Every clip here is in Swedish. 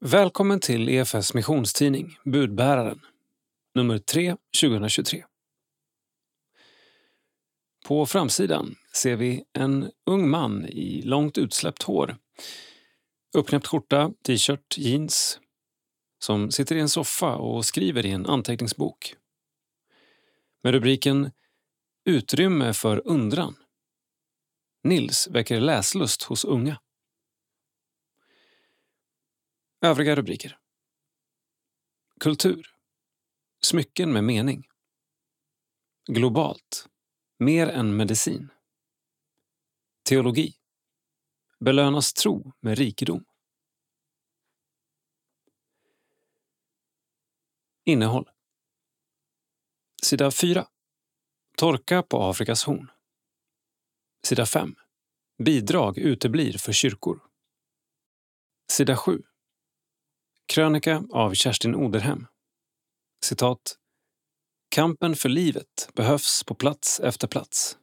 Välkommen till EFS missionstidning Budbäraren, nummer 3 2023. På framsidan ser vi en ung man i långt utsläppt hår, uppknäppt skjorta, t-shirt, jeans, som sitter i en soffa och skriver i en anteckningsbok. Med rubriken Utrymme för undran. Nils väcker läslust hos unga. Övriga rubriker. Kultur. Smycken med mening. Globalt. Mer än medicin. Teologi. Belönas tro med rikedom. Innehåll. Sida 4. Torka på Afrikas horn. Sida 5. Bidrag uteblir för kyrkor. Sida 7. Krönika av Kerstin Oderhem. Citat. Kampen för livet behövs på plats efter plats.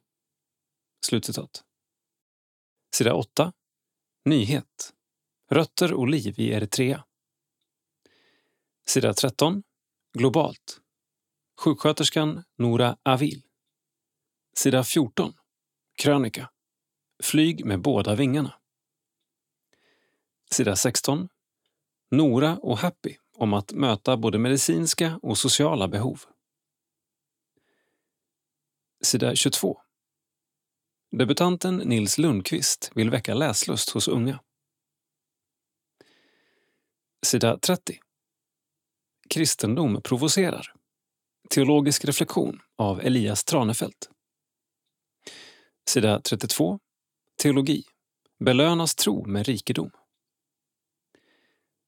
Slutcitat. Sida 8. Nyhet. Rötter och liv i Eritrea. Sida 13. Globalt. Sjuksköterskan Nora Avil. Sida 14. Krönika. Flyg med båda vingarna. Sida 16. Nora och Happy om att möta både medicinska och sociala behov. Sida 22. Debutanten Nils Lundqvist vill väcka läslust hos unga. Sida 30. Kristendom provocerar. Teologisk reflektion av Elias Tranefelt. Sida 32. Teologi. Belönas tro med rikedom.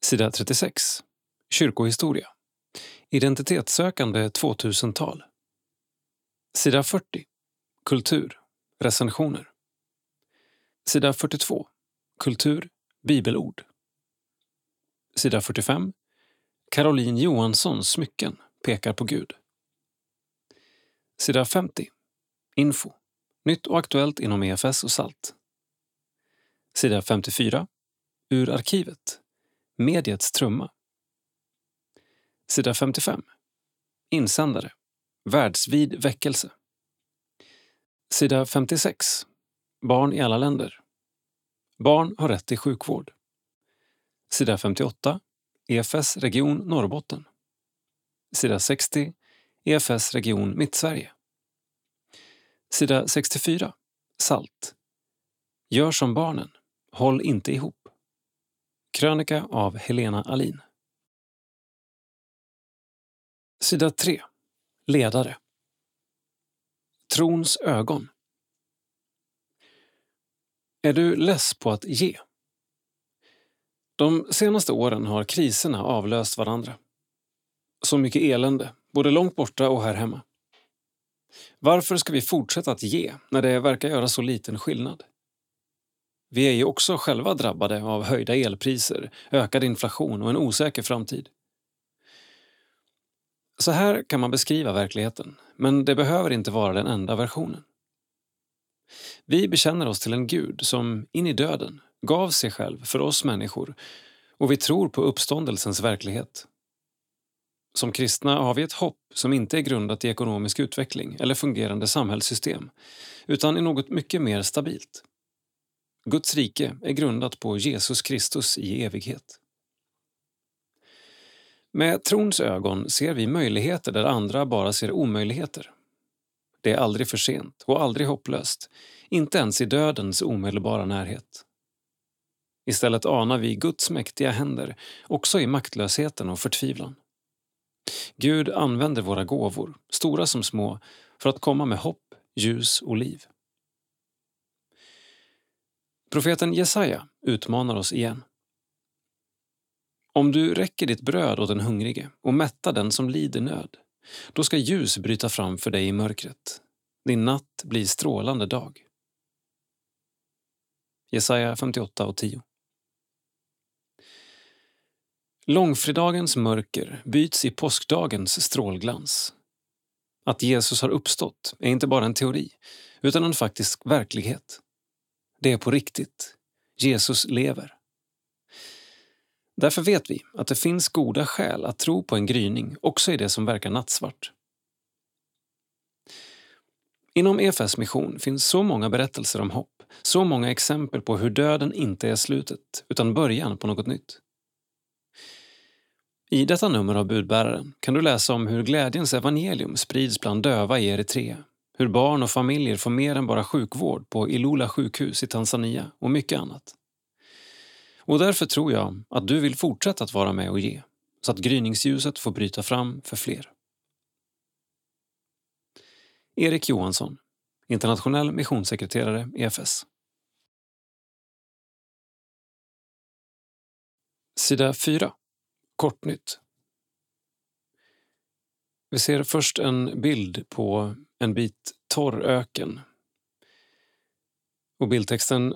Sida 36. Kyrkohistoria. Identitetssökande 2000-tal. Sida 40. Kultur. Recensioner. Sida 42. Kultur. Bibelord. Sida 45. Caroline Johanssons smycken pekar på Gud. Sida 50. Info. Nytt och aktuellt inom EFS och SALT. Sida 54. Ur arkivet. Mediets trumma. Sida 55. Insändare. Världsvid väckelse. Sida 56. Barn i alla länder. Barn har rätt till sjukvård. Sida 58. EFS region Norrbotten. Sida 60. EFS region Mittsverige. Sida 64. SALT. Gör som barnen. Håll inte ihop. Krönika av Helena Alin. Sida 3. Ledare. Trons ögon. Är du less på att ge? De senaste åren har kriserna avlöst varandra. Så mycket elände, både långt borta och här hemma. Varför ska vi fortsätta att ge när det verkar göra så liten skillnad? Vi är ju också själva drabbade av höjda elpriser, ökad inflation och en osäker framtid. Så här kan man beskriva verkligheten, men det behöver inte vara den enda versionen. Vi bekänner oss till en Gud som in i döden gav sig själv för oss människor och vi tror på uppståndelsens verklighet. Som kristna har vi ett hopp som inte är grundat i ekonomisk utveckling eller fungerande samhällssystem, utan i något mycket mer stabilt. Guds rike är grundat på Jesus Kristus i evighet. Med trons ögon ser vi möjligheter där andra bara ser omöjligheter. Det är aldrig för sent och aldrig hopplöst, inte ens i dödens omedelbara närhet. Istället anar vi Guds mäktiga händer också i maktlösheten och förtvivlan. Gud använder våra gåvor, stora som små, för att komma med hopp, ljus och liv. Profeten Jesaja utmanar oss igen. Om du räcker ditt bröd åt den hungrige och mättar den som lider nöd, då ska ljus bryta fram för dig i mörkret. Din natt blir strålande dag. Jesaja 58 och 10. Långfredagens mörker byts i påskdagens strålglans. Att Jesus har uppstått är inte bara en teori, utan en faktisk verklighet. Det är på riktigt. Jesus lever. Därför vet vi att det finns goda skäl att tro på en gryning också i det som verkar nattsvart. Inom EFS mission finns så många berättelser om hopp, så många exempel på hur döden inte är slutet, utan början på något nytt. I detta nummer av Budbäraren kan du läsa om hur glädjens evangelium sprids bland döva i Eritrea, hur barn och familjer får mer än bara sjukvård på Ilula sjukhus i Tanzania och mycket annat. Och därför tror jag att du vill fortsätta att vara med och ge, så att gryningsljuset får bryta fram för fler. Erik Johansson, internationell missionssekreterare EFS. Sida 4. Kortnytt. Vi ser först en bild på en bit torr öken. Och bildtexten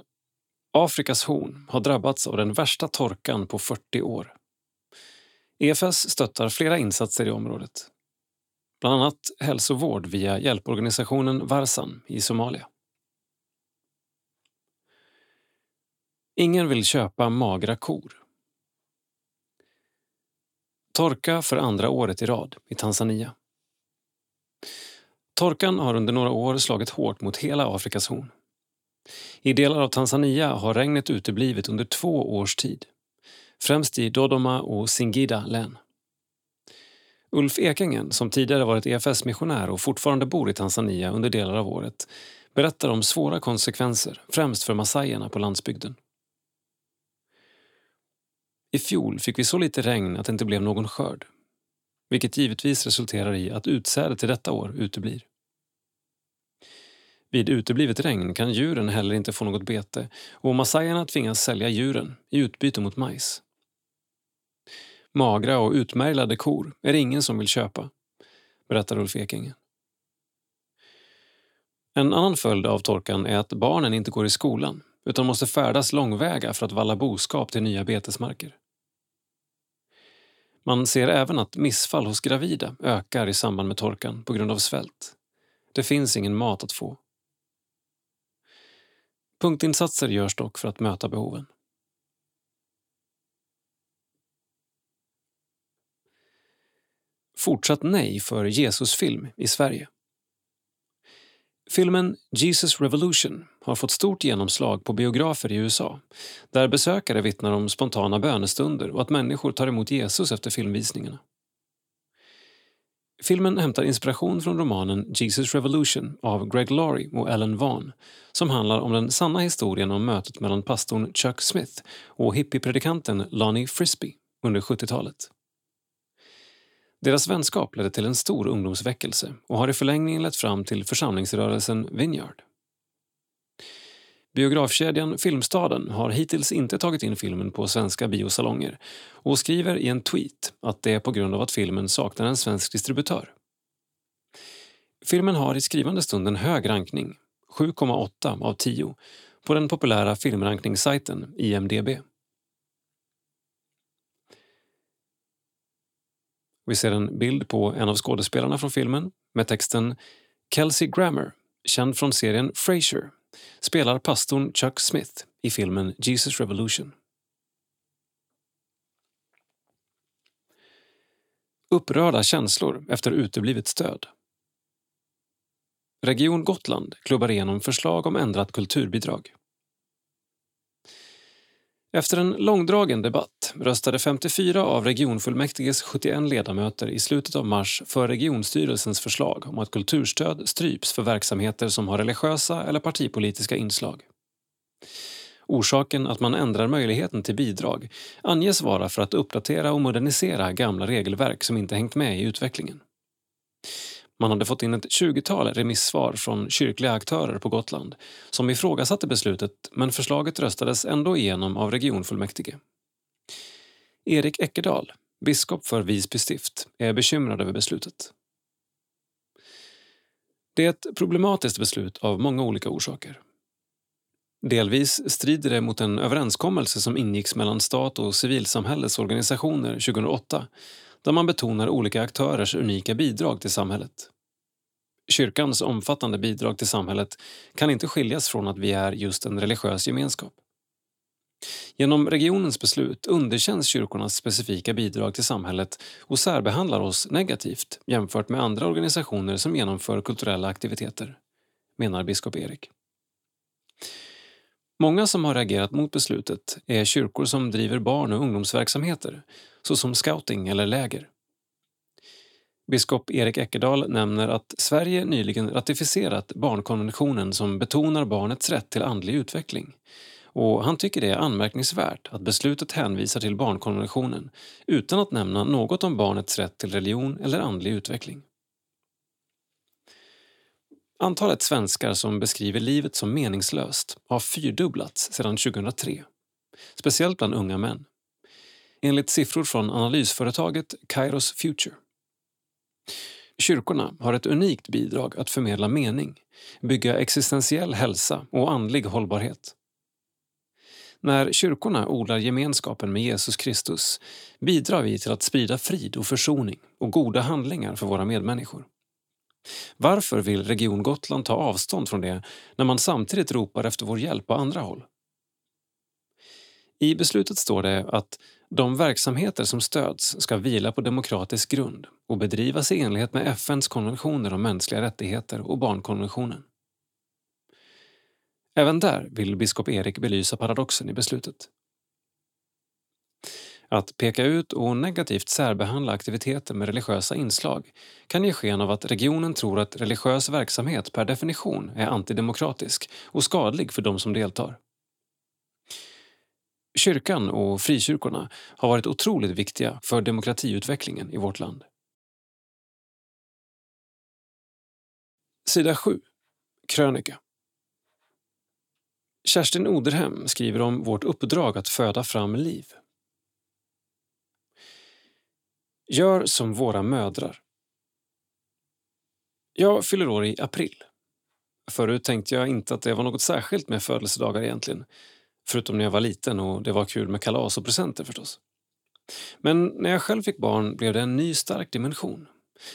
Afrikas horn har drabbats av den värsta torkan på 40 år. EFS stöttar flera insatser i området. Bland annat hälsovård via hjälporganisationen Varsan i Somalia. Ingen vill köpa magra kor. Torka för andra året i rad i Tanzania. Torkan har under några år slagit hårt mot hela Afrikas horn. I delar av Tanzania har regnet uteblivit under två års tid. Främst i Dodoma och Singida län. Ulf Ekengen, som tidigare varit EFS-missionär och fortfarande bor i Tanzania under delar av året, berättar om svåra konsekvenser, främst för massajerna på landsbygden. I fjol fick vi så lite regn att det inte blev någon skörd. Vilket givetvis resulterar i att utsädet till detta år uteblir. Vid uteblivet regn kan djuren heller inte få något bete och massajerna tvingas sälja djuren i utbyte mot majs. Magra och utmärglade kor är det ingen som vill köpa, berättar Ulf Ekinge. En annan följd av torkan är att barnen inte går i skolan utan måste färdas långväga för att valla boskap till nya betesmarker. Man ser även att missfall hos gravida ökar i samband med torkan på grund av svält. Det finns ingen mat att få. Punktinsatser görs dock för att möta behoven. Fortsatt nej för Jesusfilm i Sverige. Filmen Jesus Revolution har fått stort genomslag på biografer i USA där besökare vittnar om spontana bönestunder och att människor tar emot Jesus efter filmvisningarna. Filmen hämtar inspiration från romanen Jesus Revolution av Greg Laurie och Ellen Vaughn som handlar om den sanna historien om mötet mellan pastorn Chuck Smith och hippiepredikanten Lonnie Frisbee under 70-talet. Deras vänskap ledde till en stor ungdomsväckelse och har i förlängningen lett fram till församlingsrörelsen Vineyard. Biografkedjan Filmstaden har hittills inte tagit in filmen på svenska biosalonger och skriver i en tweet att det är på grund av att filmen saknar en svensk distributör. Filmen har i skrivande stund en hög rankning, 7,8 av 10, på den populära filmrankningssajten IMDB. Vi ser en bild på en av skådespelarna från filmen med texten Kelsey Grammer, känd från serien Frasier, spelar pastorn Chuck Smith i filmen Jesus Revolution. Upprörda känslor efter uteblivet stöd. Region Gotland klubbar igenom förslag om ändrat kulturbidrag. Efter en långdragen debatt röstade 54 av regionfullmäktiges 71 ledamöter i slutet av mars för regionstyrelsens förslag om att kulturstöd stryps för verksamheter som har religiösa eller partipolitiska inslag. Orsaken att man ändrar möjligheten till bidrag anges vara för att uppdatera och modernisera gamla regelverk som inte hängt med i utvecklingen. Man hade fått in ett 20-tal remissvar från kyrkliga aktörer på Gotland som ifrågasatte beslutet men förslaget röstades ändå igenom av regionfullmäktige. Erik Eckerdal, biskop för Visby stift, är bekymrad över beslutet. Det är ett problematiskt beslut av många olika orsaker. Delvis strider det mot en överenskommelse som ingicks mellan stat och civilsamhällets organisationer 2008 där man betonar olika aktörers unika bidrag till samhället. Kyrkans omfattande bidrag till samhället kan inte skiljas från att vi är just en religiös gemenskap. Genom regionens beslut underkänns kyrkornas specifika bidrag till samhället och särbehandlar oss negativt jämfört med andra organisationer som genomför kulturella aktiviteter, menar biskop Erik. Många som har reagerat mot beslutet är kyrkor som driver barn och ungdomsverksamheter, såsom scouting eller läger. Biskop Erik Eckerdal nämner att Sverige nyligen ratificerat barnkonventionen som betonar barnets rätt till andlig utveckling. Och han tycker det är anmärkningsvärt att beslutet hänvisar till barnkonventionen utan att nämna något om barnets rätt till religion eller andlig utveckling. Antalet svenskar som beskriver livet som meningslöst har fyrdubblats sedan 2003. Speciellt bland unga män. Enligt siffror från analysföretaget Kairos Future. Kyrkorna har ett unikt bidrag att förmedla mening, bygga existentiell hälsa och andlig hållbarhet. När kyrkorna odlar gemenskapen med Jesus Kristus bidrar vi till att sprida frid och försoning och goda handlingar för våra medmänniskor. Varför vill Region Gotland ta avstånd från det när man samtidigt ropar efter vår hjälp på andra håll? I beslutet står det att de verksamheter som stöds ska vila på demokratisk grund och bedrivas i enlighet med FNs konventioner om mänskliga rättigheter och barnkonventionen. Även där vill biskop Erik belysa paradoxen i beslutet. Att peka ut och negativt särbehandla aktiviteter med religiösa inslag kan ge sken av att regionen tror att religiös verksamhet per definition är antidemokratisk och skadlig för de som deltar. Kyrkan och frikyrkorna har varit otroligt viktiga för demokratiutvecklingen i vårt land. Sida 7. Krönika. Kerstin Oderhem skriver om vårt uppdrag att föda fram liv. Gör som våra mödrar. Jag fyller år i april. Förut tänkte jag inte att det var något särskilt med födelsedagar egentligen. Förutom när jag var liten och det var kul med kalas och presenter förstås. Men när jag själv fick barn blev det en ny stark dimension.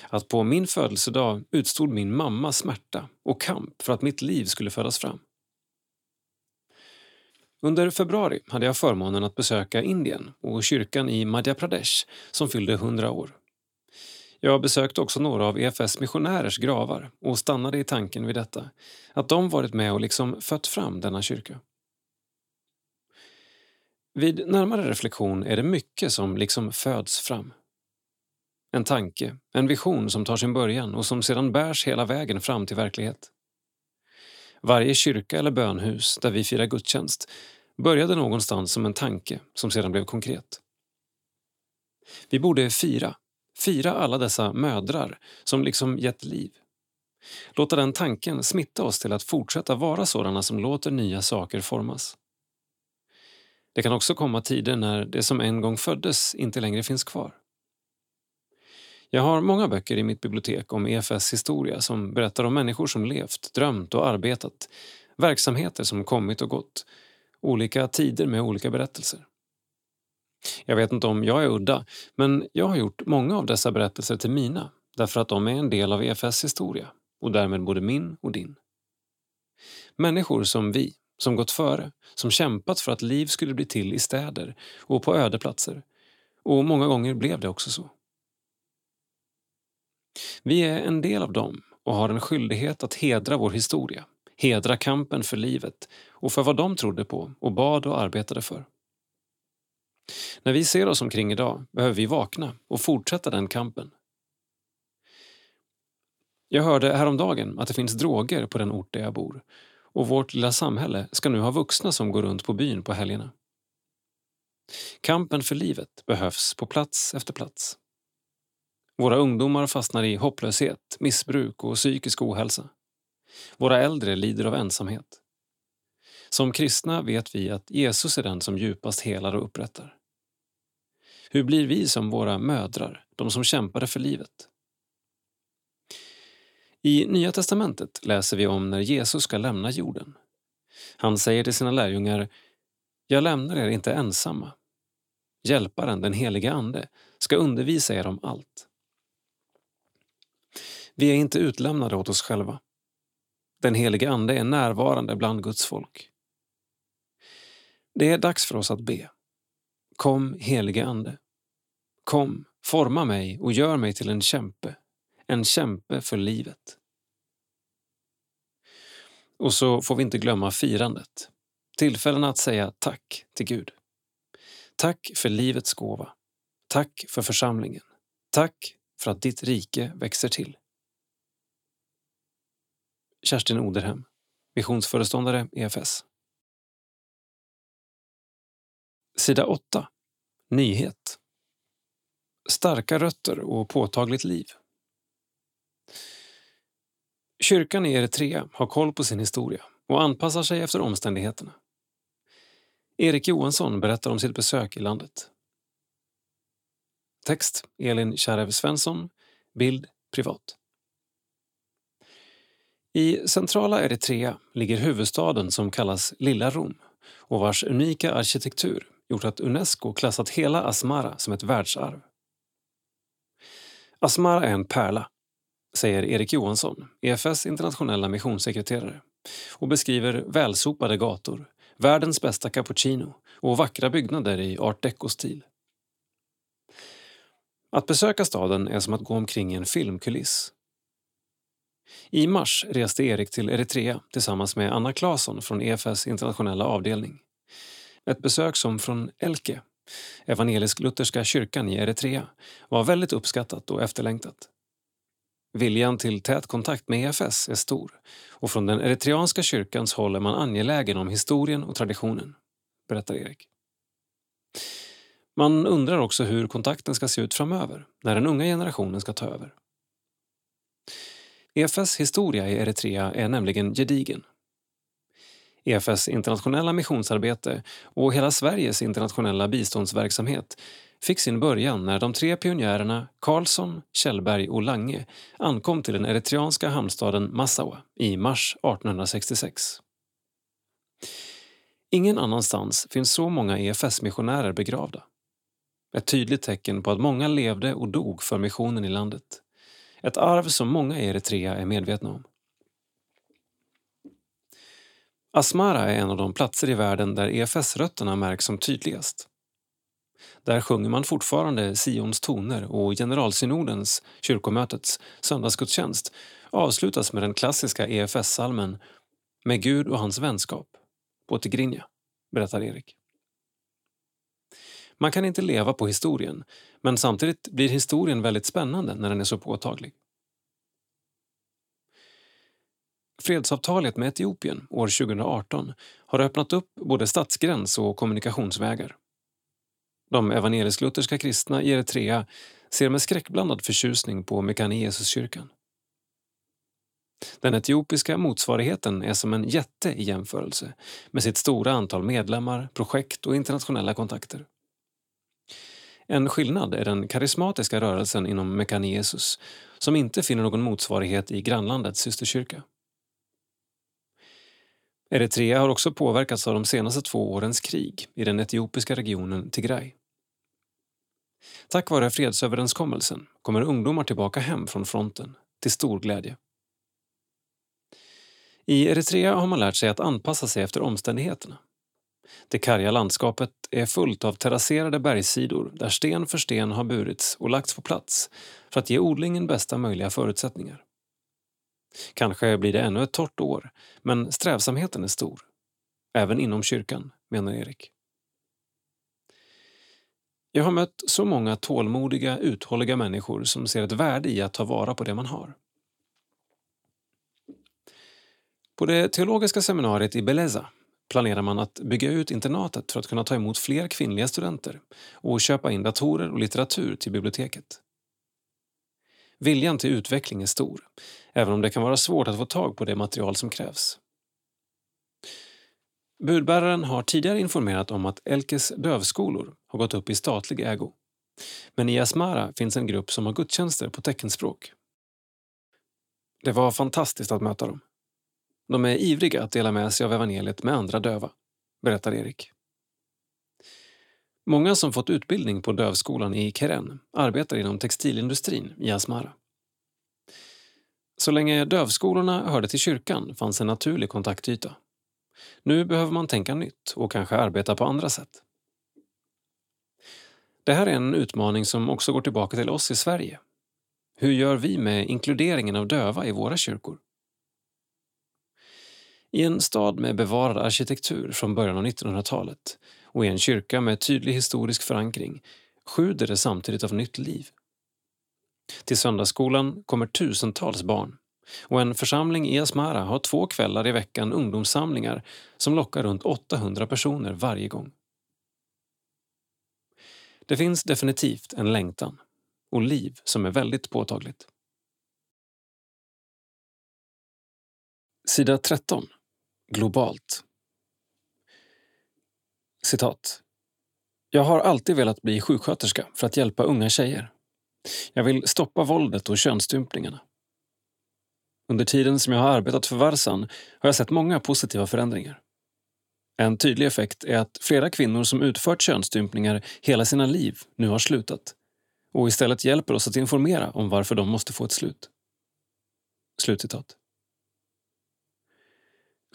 Att på min födelsedag utstod min mamma smärta och kamp för att mitt liv skulle födas fram. Under februari hade jag förmånen att besöka Indien och kyrkan i Madhya Pradesh som fyllde 100 år. Jag besökte också några av EFS missionärers gravar och stannade i tanken vid detta, att de varit med och liksom fött fram denna kyrka. Vid närmare reflektion är det mycket som liksom föds fram. En tanke, en vision som tar sin början och som sedan bärs hela vägen fram till verklighet. Varje kyrka eller bönhus där vi firar gudstjänst började någonstans som en tanke som sedan blev konkret. Vi borde fira, fira alla dessa mödrar som liksom gett liv. Låta den tanken smitta oss till att fortsätta vara sådana som låter nya saker formas. Det kan också komma tider när det som en gång föddes inte längre finns kvar. Jag har många böcker i mitt bibliotek om EFS historia som berättar om människor som levt, drömt och arbetat, verksamheter som kommit och gått olika tider med olika berättelser. Jag vet inte om jag är udda, men jag har gjort många av dessa berättelser till mina därför att de är en del av EFS historia och därmed både min och din. Människor som vi, som gått före, som kämpat för att liv skulle bli till i städer och på ödeplatser. Och många gånger blev det också så. Vi är en del av dem och har en skyldighet att hedra vår historia hedra kampen för livet och för vad de trodde på och bad och arbetade för. När vi ser oss omkring idag behöver vi vakna och fortsätta den kampen. Jag hörde häromdagen att det finns droger på den ort där jag bor och vårt lilla samhälle ska nu ha vuxna som går runt på byn på helgerna. Kampen för livet behövs på plats efter plats. Våra ungdomar fastnar i hopplöshet, missbruk och psykisk ohälsa. Våra äldre lider av ensamhet. Som kristna vet vi att Jesus är den som djupast helar och upprättar. Hur blir vi som våra mödrar, de som kämpade för livet? I Nya testamentet läser vi om när Jesus ska lämna jorden. Han säger till sina lärjungar Jag lämnar er inte ensamma. Hjälparen, den helige Ande, ska undervisa er om allt. Vi är inte utlämnade åt oss själva. Den helige Ande är närvarande bland Guds folk. Det är dags för oss att be. Kom, helige Ande. Kom, forma mig och gör mig till en kämpe, en kämpe för livet. Och så får vi inte glömma firandet. Tillfällena att säga tack till Gud. Tack för livets gåva. Tack för församlingen. Tack för att ditt rike växer till. Kerstin Oderhem, missionsföreståndare EFS. Sida 8. Nyhet. Starka rötter och påtagligt liv. Kyrkan i Eritrea har koll på sin historia och anpassar sig efter omständigheterna. Erik Johansson berättar om sitt besök i landet. Text Elin Kärrev Svensson. Bild privat. I centrala Eritrea ligger huvudstaden som kallas Lilla Rom och vars unika arkitektur gjort att Unesco klassat hela Asmara som ett världsarv. Asmara är en pärla, säger Erik Johansson, EFS internationella missionssekreterare och beskriver välsopade gator, världens bästa cappuccino och vackra byggnader i art deco-stil. Att besöka staden är som att gå omkring i en filmkuliss. I mars reste Erik till Eritrea tillsammans med Anna Claesson från EFS internationella avdelning. Ett besök som från Elke, evangelisk-lutherska kyrkan i Eritrea, var väldigt uppskattat och efterlängtat. Viljan till tät kontakt med EFS är stor och från den eritreanska kyrkans håll är man angelägen om historien och traditionen, berättar Erik. Man undrar också hur kontakten ska se ut framöver, när den unga generationen ska ta över. EFS historia i Eritrea är nämligen gedigen. EFS internationella missionsarbete och hela Sveriges internationella biståndsverksamhet fick sin början när de tre pionjärerna Karlsson, Kjellberg och Lange ankom till den eritreanska hamnstaden Massawa i mars 1866. Ingen annanstans finns så många EFS-missionärer begravda. Ett tydligt tecken på att många levde och dog för missionen i landet. Ett arv som många i Eritrea är medvetna om. Asmara är en av de platser i världen där EFS-rötterna märks som tydligast. Där sjunger man fortfarande Sions toner och generalsynodens, kyrkomötets, söndagsgudstjänst avslutas med den klassiska EFS-salmen Med Gud och hans vänskap, på tigrinja, berättar Erik. Man kan inte leva på historien, men samtidigt blir historien väldigt spännande när den är så påtaglig. Fredsavtalet med Etiopien år 2018 har öppnat upp både stadsgräns och kommunikationsvägar. De evangelisk-lutherska kristna i Eritrea ser med skräckblandad förtjusning på Mekane Jesuskyrkan. Den etiopiska motsvarigheten är som en jätte i jämförelse med sitt stora antal medlemmar, projekt och internationella kontakter. En skillnad är den karismatiska rörelsen inom Mekane Jesus som inte finner någon motsvarighet i grannlandets systerkyrka. Eritrea har också påverkats av de senaste två årens krig i den etiopiska regionen Tigray. Tack vare fredsöverenskommelsen kommer ungdomar tillbaka hem från fronten, till stor glädje. I Eritrea har man lärt sig att anpassa sig efter omständigheterna. Det karga landskapet är fullt av terrasserade bergssidor där sten för sten har burits och lagts på plats för att ge odlingen bästa möjliga förutsättningar. Kanske blir det ännu ett torrt år, men strävsamheten är stor. Även inom kyrkan, menar Erik. Jag har mött så många tålmodiga, uthålliga människor som ser ett värde i att ta vara på det man har. På det teologiska seminariet i Beleza planerar man att bygga ut internatet för att kunna ta emot fler kvinnliga studenter och köpa in datorer och litteratur till biblioteket. Viljan till utveckling är stor, även om det kan vara svårt att få tag på det material som krävs. Budbäraren har tidigare informerat om att Elkes dövskolor har gått upp i statlig ägo. Men i Asmara finns en grupp som har gudstjänster på teckenspråk. Det var fantastiskt att möta dem. De är ivriga att dela med sig av evangeliet med andra döva, berättar Erik. Många som fått utbildning på dövskolan i Keren arbetar inom textilindustrin i Asmara. Så länge dövskolorna hörde till kyrkan fanns en naturlig kontaktyta. Nu behöver man tänka nytt och kanske arbeta på andra sätt. Det här är en utmaning som också går tillbaka till oss i Sverige. Hur gör vi med inkluderingen av döva i våra kyrkor? I en stad med bevarad arkitektur från början av 1900-talet och i en kyrka med tydlig historisk förankring sjuder det samtidigt av nytt liv. Till söndagsskolan kommer tusentals barn och en församling i Asmara har två kvällar i veckan ungdomssamlingar som lockar runt 800 personer varje gång. Det finns definitivt en längtan och liv som är väldigt påtagligt. Sida 13. Globalt. Citat. Jag har alltid velat bli sjuksköterska för att hjälpa unga tjejer. Jag vill stoppa våldet och könsstympningarna. Under tiden som jag har arbetat för Varsan har jag sett många positiva förändringar. En tydlig effekt är att flera kvinnor som utfört könsstympningar hela sina liv nu har slutat och istället hjälper oss att informera om varför de måste få ett slut. Slutcitat.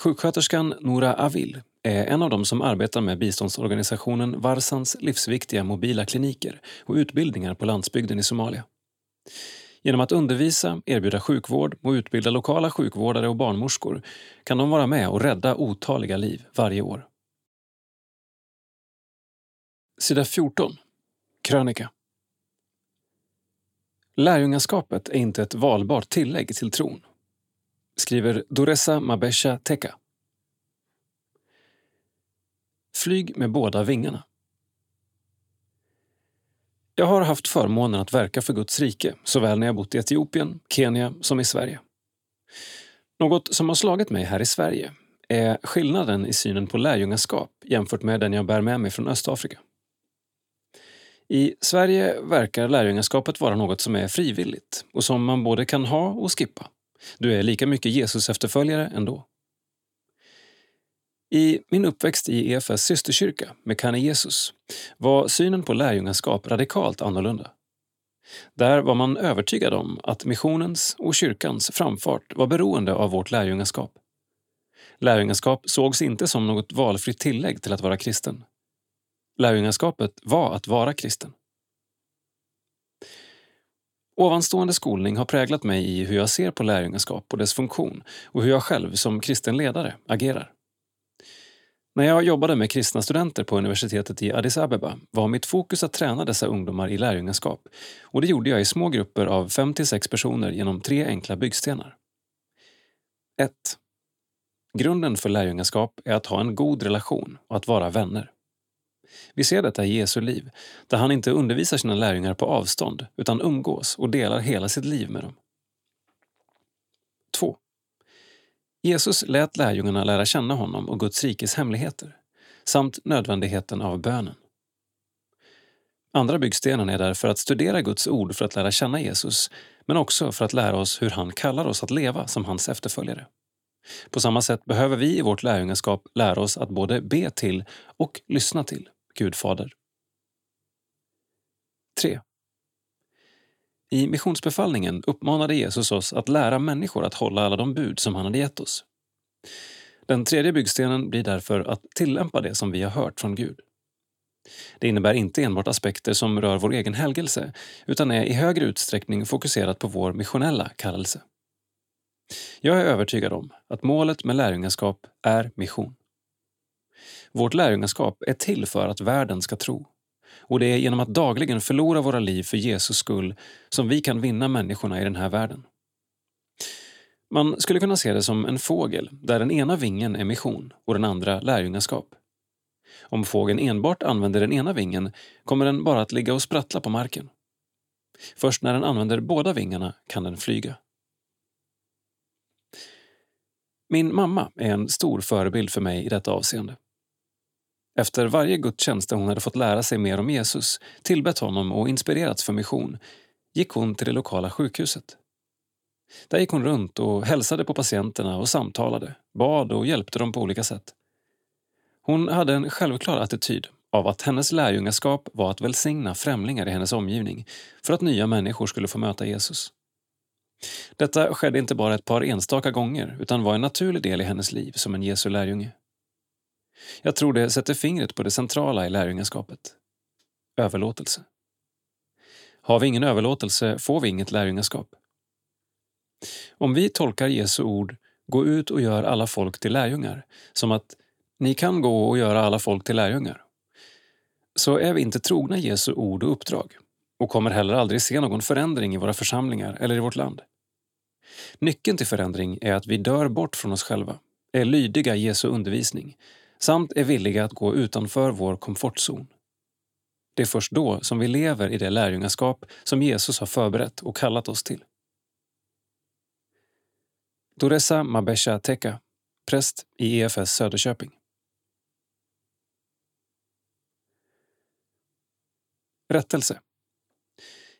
Sjuksköterskan Nora Avil är en av dem som arbetar med biståndsorganisationen Varsans livsviktiga mobila kliniker och utbildningar på landsbygden i Somalia. Genom att undervisa, erbjuda sjukvård och utbilda lokala sjukvårdare och barnmorskor kan de vara med och rädda otaliga liv varje år. Sida 14. Krönika. Lärjungaskapet är inte ett valbart tillägg till tron, skriver Doresa Mabesha Teka. Flyg med båda vingarna. Jag har haft förmånen att verka för Guds rike, såväl när jag bott i Etiopien, Kenya som i Sverige. Något som har slagit mig här i Sverige är skillnaden i synen på lärjungaskap jämfört med den jag bär med mig från Östafrika. I Sverige verkar lärjungaskapet vara något som är frivilligt och som man både kan ha och skippa. Du är lika mycket Jesus efterföljare ändå. I min uppväxt i EFS systerkyrka, Mekane Jesus, var synen på lärjungaskap radikalt annorlunda. Där var man övertygad om att missionens och kyrkans framfart var beroende av vårt lärjungaskap. Lärjungaskap sågs inte som något valfritt tillägg till att vara kristen. Lärjungaskapet var att vara kristen. Ovanstående skolning har präglat mig i hur jag ser på lärjungaskap och dess funktion och hur jag själv som kristen ledare agerar. När jag jobbade med kristna studenter på universitetet i Addis Abeba var mitt fokus att träna dessa ungdomar i lärjungaskap och det gjorde jag i små grupper av 5 sex personer genom tre enkla byggstenar. 1. Grunden för lärjungaskap är att ha en god relation och att vara vänner. Vi ser detta i Jesu liv, där han inte undervisar sina lärjungar på avstånd utan umgås och delar hela sitt liv med dem. 2. Jesus lät lärjungarna lära känna honom och Guds rikes hemligheter samt nödvändigheten av bönen. Andra byggstenen är därför att studera Guds ord för att lära känna Jesus men också för att lära oss hur han kallar oss att leva som hans efterföljare. På samma sätt behöver vi i vårt lärjungaskap lära oss att både be till och lyssna till Gud Fader. 3. I missionsbefallningen uppmanade Jesus oss att lära människor att hålla alla de bud som han hade gett oss. Den tredje byggstenen blir därför att tillämpa det som vi har hört från Gud. Det innebär inte enbart aspekter som rör vår egen helgelse utan är i högre utsträckning fokuserat på vår missionella kallelse. Jag är övertygad om att målet med lärjungaskap är mission. Vårt lärjungaskap är till för att världen ska tro och det är genom att dagligen förlora våra liv för Jesus skull som vi kan vinna människorna i den här världen. Man skulle kunna se det som en fågel där den ena vingen är mission och den andra lärjungaskap. Om fågeln enbart använder den ena vingen kommer den bara att ligga och sprattla på marken. Först när den använder båda vingarna kan den flyga. Min mamma är en stor förebild för mig i detta avseende. Efter varje gudstjänst där hon hade fått lära sig mer om Jesus, tillbett honom och inspirerats för mission, gick hon till det lokala sjukhuset. Där gick hon runt och hälsade på patienterna och samtalade, bad och hjälpte dem på olika sätt. Hon hade en självklar attityd av att hennes lärjungaskap var att välsigna främlingar i hennes omgivning för att nya människor skulle få möta Jesus. Detta skedde inte bara ett par enstaka gånger utan var en naturlig del i hennes liv som en Jesu lärjunge. Jag tror det sätter fingret på det centrala i lärjungaskapet. Överlåtelse. Har vi ingen överlåtelse får vi inget lärjungaskap. Om vi tolkar Jesu ord ”gå ut och gör alla folk till lärjungar” som att ni kan gå och göra alla folk till lärjungar, så är vi inte trogna Jesu ord och uppdrag och kommer heller aldrig se någon förändring i våra församlingar eller i vårt land. Nyckeln till förändring är att vi dör bort från oss själva, är lydiga Jesu undervisning samt är villiga att gå utanför vår komfortzon. Det är först då som vi lever i det lärjungaskap som Jesus har förberett och kallat oss till. Doresa Mabesha Teka, präst i EFS Söderköping. Rättelse.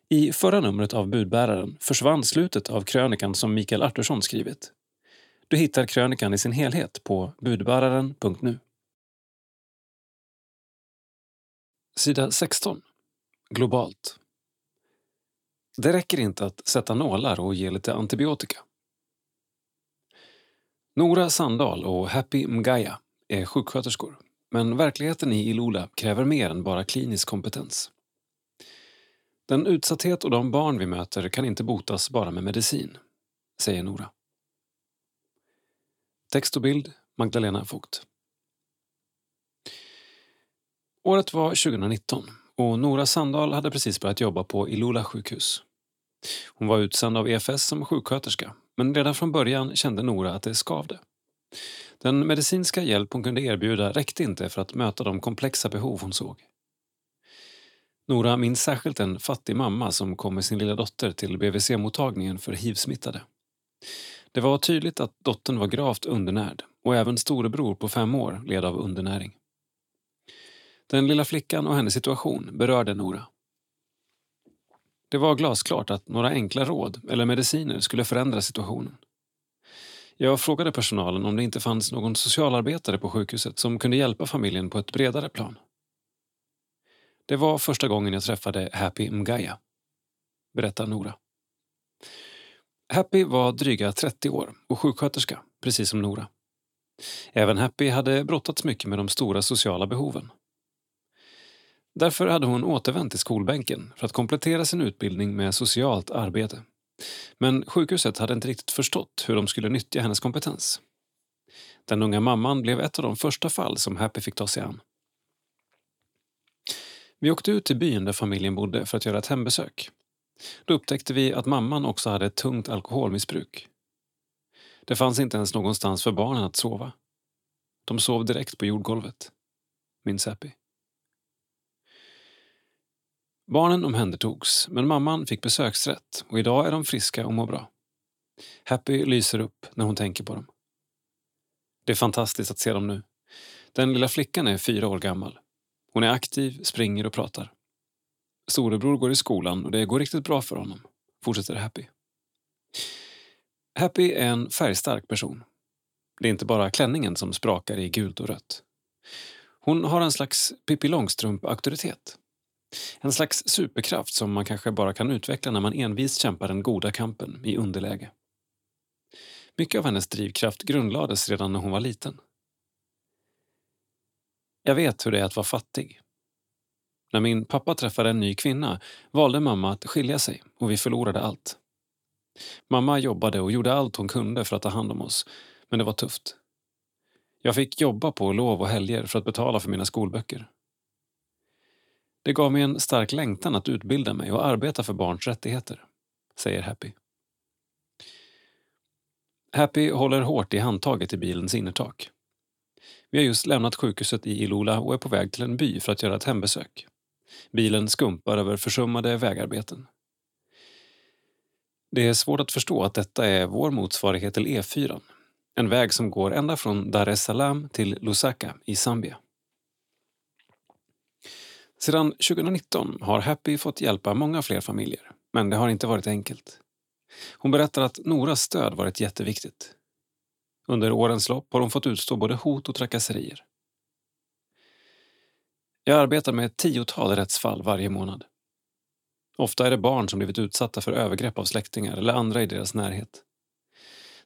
I förra numret av Budbäraren försvann slutet av krönikan som Mikael Artursson skrivit. Du hittar krönikan i sin helhet på budbäraren.nu. Sida 16. Globalt. Det räcker inte att sätta nålar och ge lite antibiotika. Nora Sandahl och Happy Mgaya är sjuksköterskor men verkligheten i Ilula kräver mer än bara klinisk kompetens. Den utsatthet och de barn vi möter kan inte botas bara med medicin, säger Nora. Text och bild Magdalena Vogt. Året var 2019 och Nora Sandahl hade precis börjat jobba på Ilula sjukhus. Hon var utsänd av EFS som sjuksköterska men redan från början kände Nora att det skavde. Den medicinska hjälp hon kunde erbjuda räckte inte för att möta de komplexa behov hon såg. Nora minns särskilt en fattig mamma som kom med sin lilla dotter till BVC-mottagningen för hiv-smittade. Det var tydligt att dottern var gravt undernärd och även storebror på fem år led av undernäring. Den lilla flickan och hennes situation berörde Nora. Det var glasklart att några enkla råd eller mediciner skulle förändra situationen. Jag frågade personalen om det inte fanns någon socialarbetare på sjukhuset som kunde hjälpa familjen på ett bredare plan. Det var första gången jag träffade Happy Mgaya, berättar Nora. Happy var dryga 30 år och sjuksköterska, precis som Nora. Även Happy hade brottats mycket med de stora sociala behoven. Därför hade hon återvänt till skolbänken för att komplettera sin utbildning med socialt arbete. Men sjukhuset hade inte riktigt förstått hur de skulle nyttja hennes kompetens. Den unga mamman blev ett av de första fall som Happy fick ta sig an. Vi åkte ut till byn där familjen bodde för att göra ett hembesök. Då upptäckte vi att mamman också hade ett tungt alkoholmissbruk. Det fanns inte ens någonstans för barnen att sova. De sov direkt på jordgolvet, minns Happy. Barnen omhändertogs, men mamman fick besöksrätt och idag är de friska och mår bra. Happy lyser upp när hon tänker på dem. Det är fantastiskt att se dem nu. Den lilla flickan är fyra år gammal. Hon är aktiv, springer och pratar. Storebror går i skolan och det går riktigt bra för honom, fortsätter Happy. Happy är en färgstark person. Det är inte bara klänningen som sprakar i gult och rött. Hon har en slags Pippi Långstrump-auktoritet. En slags superkraft som man kanske bara kan utveckla när man envist kämpar den goda kampen i underläge. Mycket av hennes drivkraft grundlades redan när hon var liten. Jag vet hur det är att vara fattig. När min pappa träffade en ny kvinna valde mamma att skilja sig och vi förlorade allt. Mamma jobbade och gjorde allt hon kunde för att ta hand om oss, men det var tufft. Jag fick jobba på lov och helger för att betala för mina skolböcker. Det gav mig en stark längtan att utbilda mig och arbeta för barns rättigheter, säger Happy. Happy håller hårt i handtaget i bilens innertak. Vi har just lämnat sjukhuset i Ilula och är på väg till en by för att göra ett hembesök. Bilen skumpar över försummade vägarbeten. Det är svårt att förstå att detta är vår motsvarighet till E4. En väg som går ända från Dar es Salaam till Lusaka i Zambia. Sedan 2019 har Happy fått hjälpa många fler familjer, men det har inte varit enkelt. Hon berättar att Noras stöd varit jätteviktigt. Under årens lopp har hon fått utstå både hot och trakasserier. Jag arbetar med ett tiotal rättsfall varje månad. Ofta är det barn som blivit utsatta för övergrepp av släktingar eller andra i deras närhet.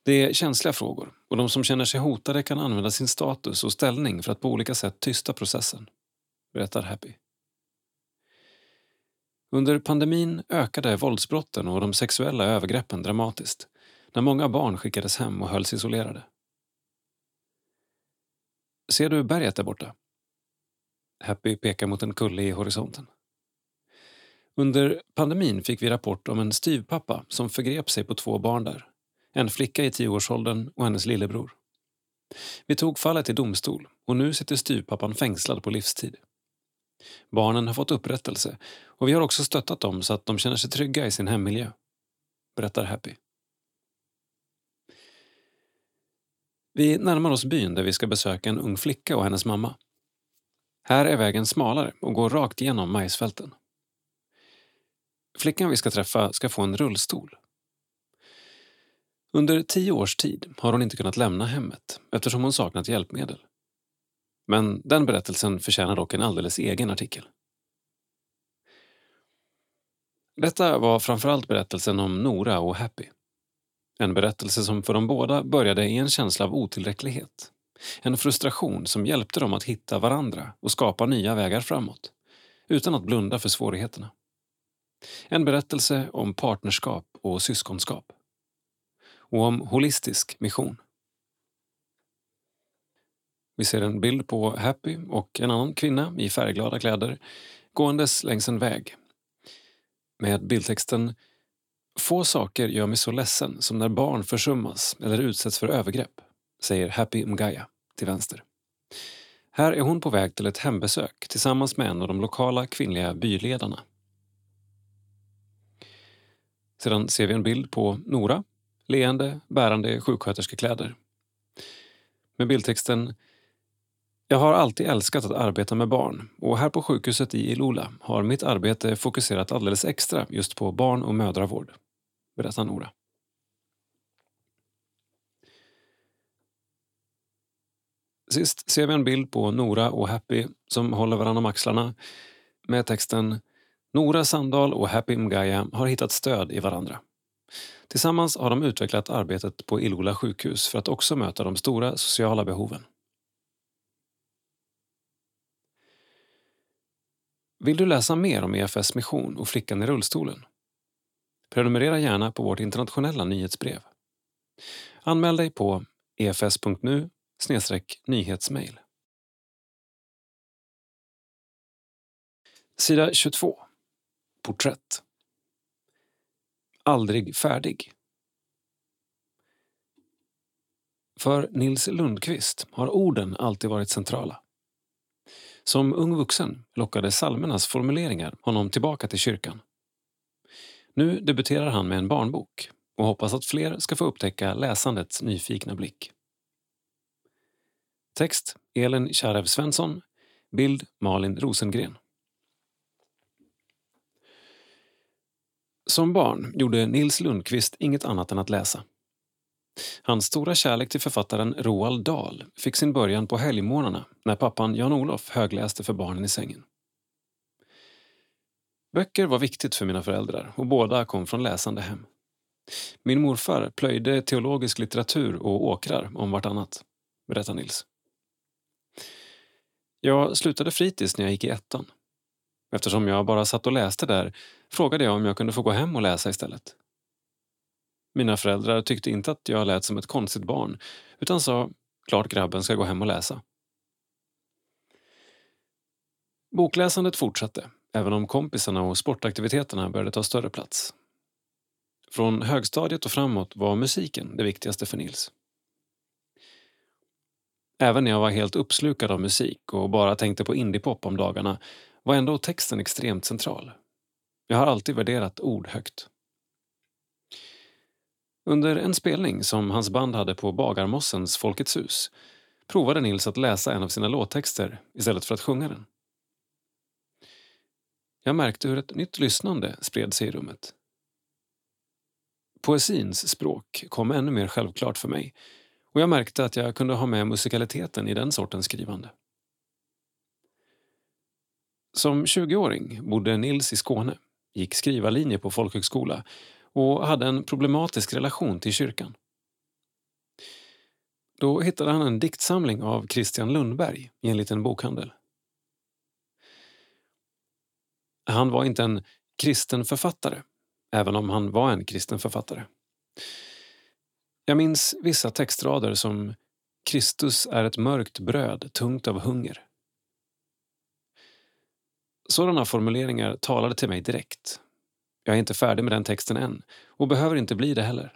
Det är känsliga frågor och de som känner sig hotade kan använda sin status och ställning för att på olika sätt tysta processen, berättar Happy. Under pandemin ökade våldsbrotten och de sexuella övergreppen dramatiskt när många barn skickades hem och hölls isolerade. Ser du berget där borta? Happy pekar mot en kulle i horisonten. Under pandemin fick vi rapport om en styvpappa som förgrep sig på två barn där. En flicka i tioårsåldern och hennes lillebror. Vi tog fallet till domstol och nu sitter styvpappan fängslad på livstid. Barnen har fått upprättelse och vi har också stöttat dem så att de känner sig trygga i sin hemmiljö. Berättar Happy. Vi närmar oss byn där vi ska besöka en ung flicka och hennes mamma. Här är vägen smalare och går rakt igenom majsfälten. Flickan vi ska träffa ska få en rullstol. Under tio års tid har hon inte kunnat lämna hemmet eftersom hon saknat hjälpmedel. Men den berättelsen förtjänar dock en alldeles egen artikel. Detta var framförallt berättelsen om Nora och Happy. En berättelse som för dem båda började i en känsla av otillräcklighet. En frustration som hjälpte dem att hitta varandra och skapa nya vägar framåt, utan att blunda för svårigheterna. En berättelse om partnerskap och syskonskap. Och om holistisk mission. Vi ser en bild på Happy och en annan kvinna i färgglada kläder gåendes längs en väg. Med bildtexten Få saker gör mig så ledsen som när barn försummas eller utsätts för övergrepp, säger Happy Mgaya till vänster. Här är hon på väg till ett hembesök tillsammans med en av de lokala kvinnliga byledarna. Sedan ser vi en bild på Nora, leende, bärande sjuksköterskekläder. Med bildtexten jag har alltid älskat att arbeta med barn och här på sjukhuset i Ilula har mitt arbete fokuserat alldeles extra just på barn och mödravård, berättar Nora. Sist ser vi en bild på Nora och Happy som håller varandra om axlarna med texten Nora Sandahl och Happy Mgaya har hittat stöd i varandra. Tillsammans har de utvecklat arbetet på Ilula sjukhus för att också möta de stora sociala behoven. Vill du läsa mer om EFS mission och flickan i rullstolen? Prenumerera gärna på vårt internationella nyhetsbrev. Anmäl dig på efs.nu nyhetsmail. Sida 22. Porträtt. Aldrig färdig. För Nils Lundqvist har orden alltid varit centrala. Som ung vuxen lockade salmernas formuleringar honom tillbaka till kyrkan. Nu debuterar han med en barnbok och hoppas att fler ska få upptäcka läsandets nyfikna blick. Text Elin Kärrev Svensson. Bild Malin Rosengren. Som barn gjorde Nils Lundqvist inget annat än att läsa. Hans stora kärlek till författaren Roald Dahl fick sin början på helgmorgnarna när pappan Jan-Olof högläste för barnen i sängen. Böcker var viktigt för mina föräldrar och båda kom från läsande hem. Min morfar plöjde teologisk litteratur och åkrar om vartannat, berättar Nils. Jag slutade fritids när jag gick i ettan. Eftersom jag bara satt och läste där frågade jag om jag kunde få gå hem och läsa istället. Mina föräldrar tyckte inte att jag lät som ett konstigt barn utan sa klart grabben ska gå hem och läsa. Bokläsandet fortsatte, även om kompisarna och sportaktiviteterna började ta större plats. Från högstadiet och framåt var musiken det viktigaste för Nils. Även när jag var helt uppslukad av musik och bara tänkte på indiepop om dagarna var ändå texten extremt central. Jag har alltid värderat ord högt. Under en spelning som hans band hade på Bagarmossens Folkets hus provade Nils att läsa en av sina låttexter istället för att sjunga den. Jag märkte hur ett nytt lyssnande spred sig i rummet. Poesins språk kom ännu mer självklart för mig och jag märkte att jag kunde ha med musikaliteten i den sortens skrivande. Som 20-åring bodde Nils i Skåne, gick skrivarlinje på folkhögskola och hade en problematisk relation till kyrkan. Då hittade han en diktsamling av Christian Lundberg i en liten bokhandel. Han var inte en kristen författare, även om han var en kristen författare. Jag minns vissa textrader som Kristus är ett mörkt bröd, tungt av hunger. Sådana formuleringar talade till mig direkt. Jag är inte färdig med den texten än och behöver inte bli det heller.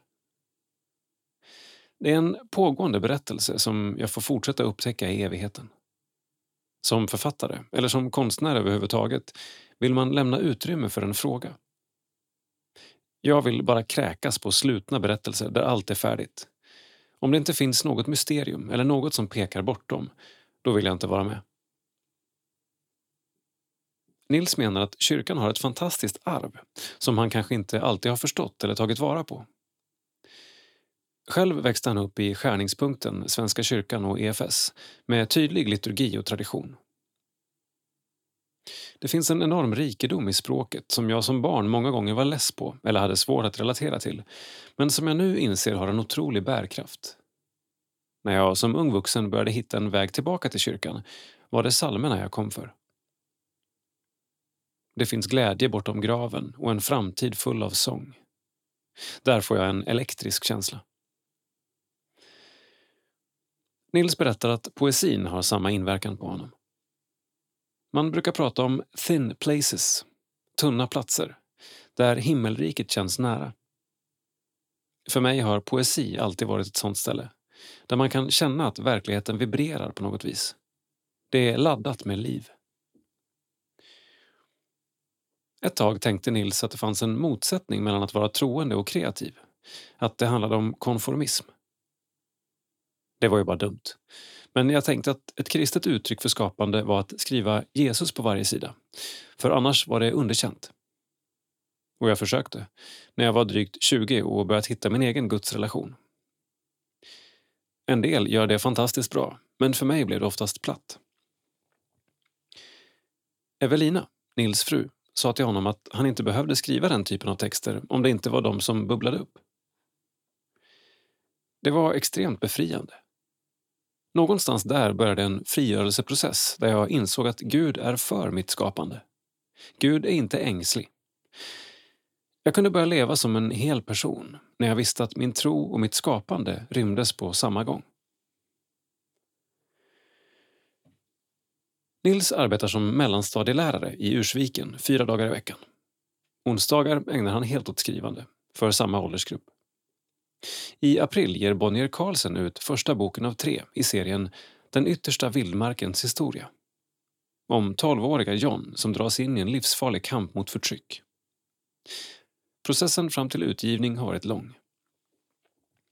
Det är en pågående berättelse som jag får fortsätta upptäcka i evigheten. Som författare, eller som konstnär överhuvudtaget, vill man lämna utrymme för en fråga. Jag vill bara kräkas på slutna berättelser där allt är färdigt. Om det inte finns något mysterium eller något som pekar bortom, då vill jag inte vara med. Nils menar att kyrkan har ett fantastiskt arv som han kanske inte alltid har förstått eller tagit vara på. Själv växte han upp i skärningspunkten Svenska kyrkan och EFS med tydlig liturgi och tradition. Det finns en enorm rikedom i språket som jag som barn många gånger var less på eller hade svårt att relatera till, men som jag nu inser har en otrolig bärkraft. När jag som ung vuxen började hitta en väg tillbaka till kyrkan var det psalmerna jag kom för. Det finns glädje bortom graven och en framtid full av sång. Där får jag en elektrisk känsla. Nils berättar att poesin har samma inverkan på honom. Man brukar prata om thin places, tunna platser, där himmelriket känns nära. För mig har poesi alltid varit ett sånt ställe, där man kan känna att verkligheten vibrerar på något vis. Det är laddat med liv. Ett tag tänkte Nils att det fanns en motsättning mellan att vara troende och kreativ. Att det handlade om konformism. Det var ju bara dumt. Men jag tänkte att ett kristet uttryck för skapande var att skriva Jesus på varje sida. För annars var det underkänt. Och jag försökte, när jag var drygt 20 och börjat hitta min egen gudsrelation. En del gör det fantastiskt bra, men för mig blev det oftast platt. Evelina, Nils fru, sa till honom att han inte behövde skriva den typen av texter om det inte var de som bubblade upp. Det var extremt befriande. Någonstans där började en frigörelseprocess där jag insåg att Gud är för mitt skapande. Gud är inte ängslig. Jag kunde börja leva som en hel person när jag visste att min tro och mitt skapande rymdes på samma gång. Nils arbetar som mellanstadielärare i Ursviken fyra dagar i veckan. Onsdagar ägnar han helt åt skrivande, för samma åldersgrupp. I april ger Bonnier Carlsen ut första boken av tre i serien Den yttersta vildmarkens historia. Om tolvåriga John som dras in i en livsfarlig kamp mot förtryck. Processen fram till utgivning har varit lång.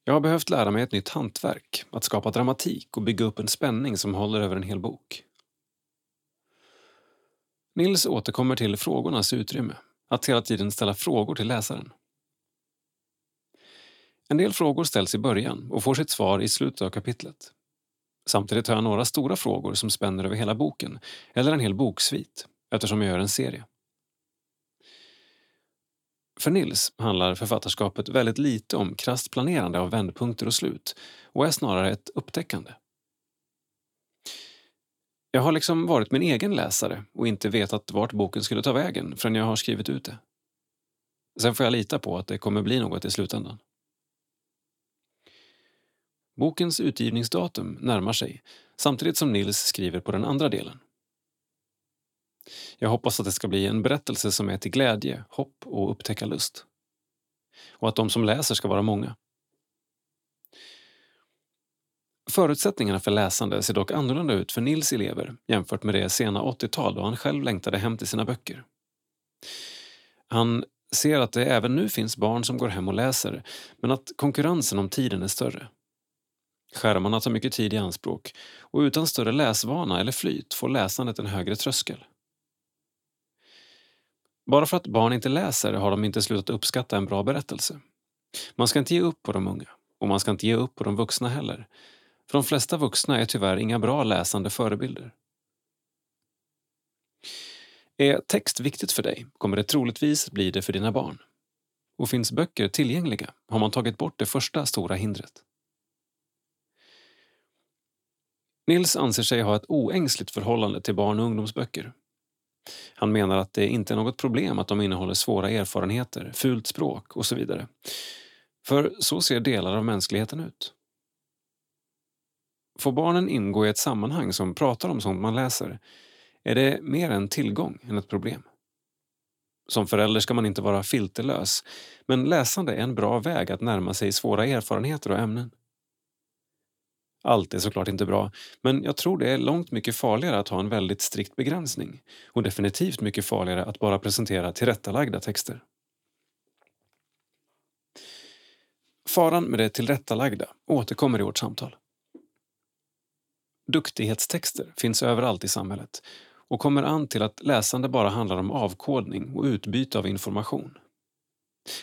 Jag har behövt lära mig ett nytt hantverk, att skapa dramatik och bygga upp en spänning som håller över en hel bok. Nils återkommer till frågornas utrymme, att hela tiden ställa frågor till läsaren. En del frågor ställs i början och får sitt svar i slutet av kapitlet. Samtidigt har jag några stora frågor som spänner över hela boken, eller en hel boksvit, eftersom jag gör en serie. För Nils handlar författarskapet väldigt lite om krasst planerande av vändpunkter och slut och är snarare ett upptäckande. Jag har liksom varit min egen läsare och inte vetat vart boken skulle ta vägen förrän jag har skrivit ut det. Sen får jag lita på att det kommer bli något i slutändan. Bokens utgivningsdatum närmar sig samtidigt som Nils skriver på den andra delen. Jag hoppas att det ska bli en berättelse som är till glädje, hopp och upptäckarlust. Och att de som läser ska vara många. Förutsättningarna för läsande ser dock annorlunda ut för Nils elever jämfört med det sena 80-tal då han själv längtade hem till sina böcker. Han ser att det även nu finns barn som går hem och läser men att konkurrensen om tiden är större. Skärmarna alltså tar mycket tid i anspråk och utan större läsvana eller flyt får läsandet en högre tröskel. Bara för att barn inte läser har de inte slutat uppskatta en bra berättelse. Man ska inte ge upp på de unga och man ska inte ge upp på de vuxna heller. För de flesta vuxna är tyvärr inga bra läsande förebilder. Är text viktigt för dig kommer det troligtvis bli det för dina barn. Och finns böcker tillgängliga har man tagit bort det första stora hindret. Nils anser sig ha ett oängsligt förhållande till barn och ungdomsböcker. Han menar att det inte är något problem att de innehåller svåra erfarenheter, fult språk och så vidare. För så ser delar av mänskligheten ut. Får barnen ingå i ett sammanhang som pratar om sånt man läser är det mer en tillgång än ett problem. Som förälder ska man inte vara filterlös, men läsande är en bra väg att närma sig svåra erfarenheter och ämnen. Allt är såklart inte bra, men jag tror det är långt mycket farligare att ha en väldigt strikt begränsning och definitivt mycket farligare att bara presentera tillrättalagda texter. Faran med det tillrättalagda återkommer i vårt samtal. Duktighetstexter finns överallt i samhället och kommer an till att läsande bara handlar om avkodning och utbyte av information.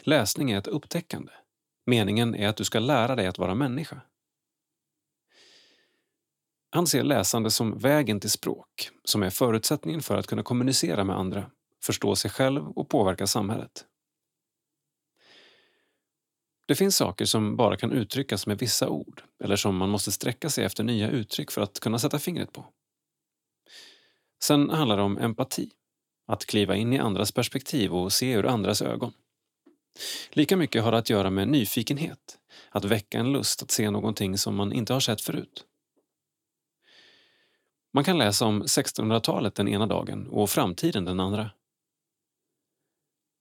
Läsning är ett upptäckande. Meningen är att du ska lära dig att vara människa. Han ser läsande som vägen till språk, som är förutsättningen för att kunna kommunicera med andra, förstå sig själv och påverka samhället. Det finns saker som bara kan uttryckas med vissa ord eller som man måste sträcka sig efter nya uttryck för att kunna sätta fingret på. Sen handlar det om empati, att kliva in i andras perspektiv och se ur andras ögon. Lika mycket har det att göra med nyfikenhet, att väcka en lust att se någonting som man inte har sett förut. Man kan läsa om 1600-talet den ena dagen och framtiden den andra.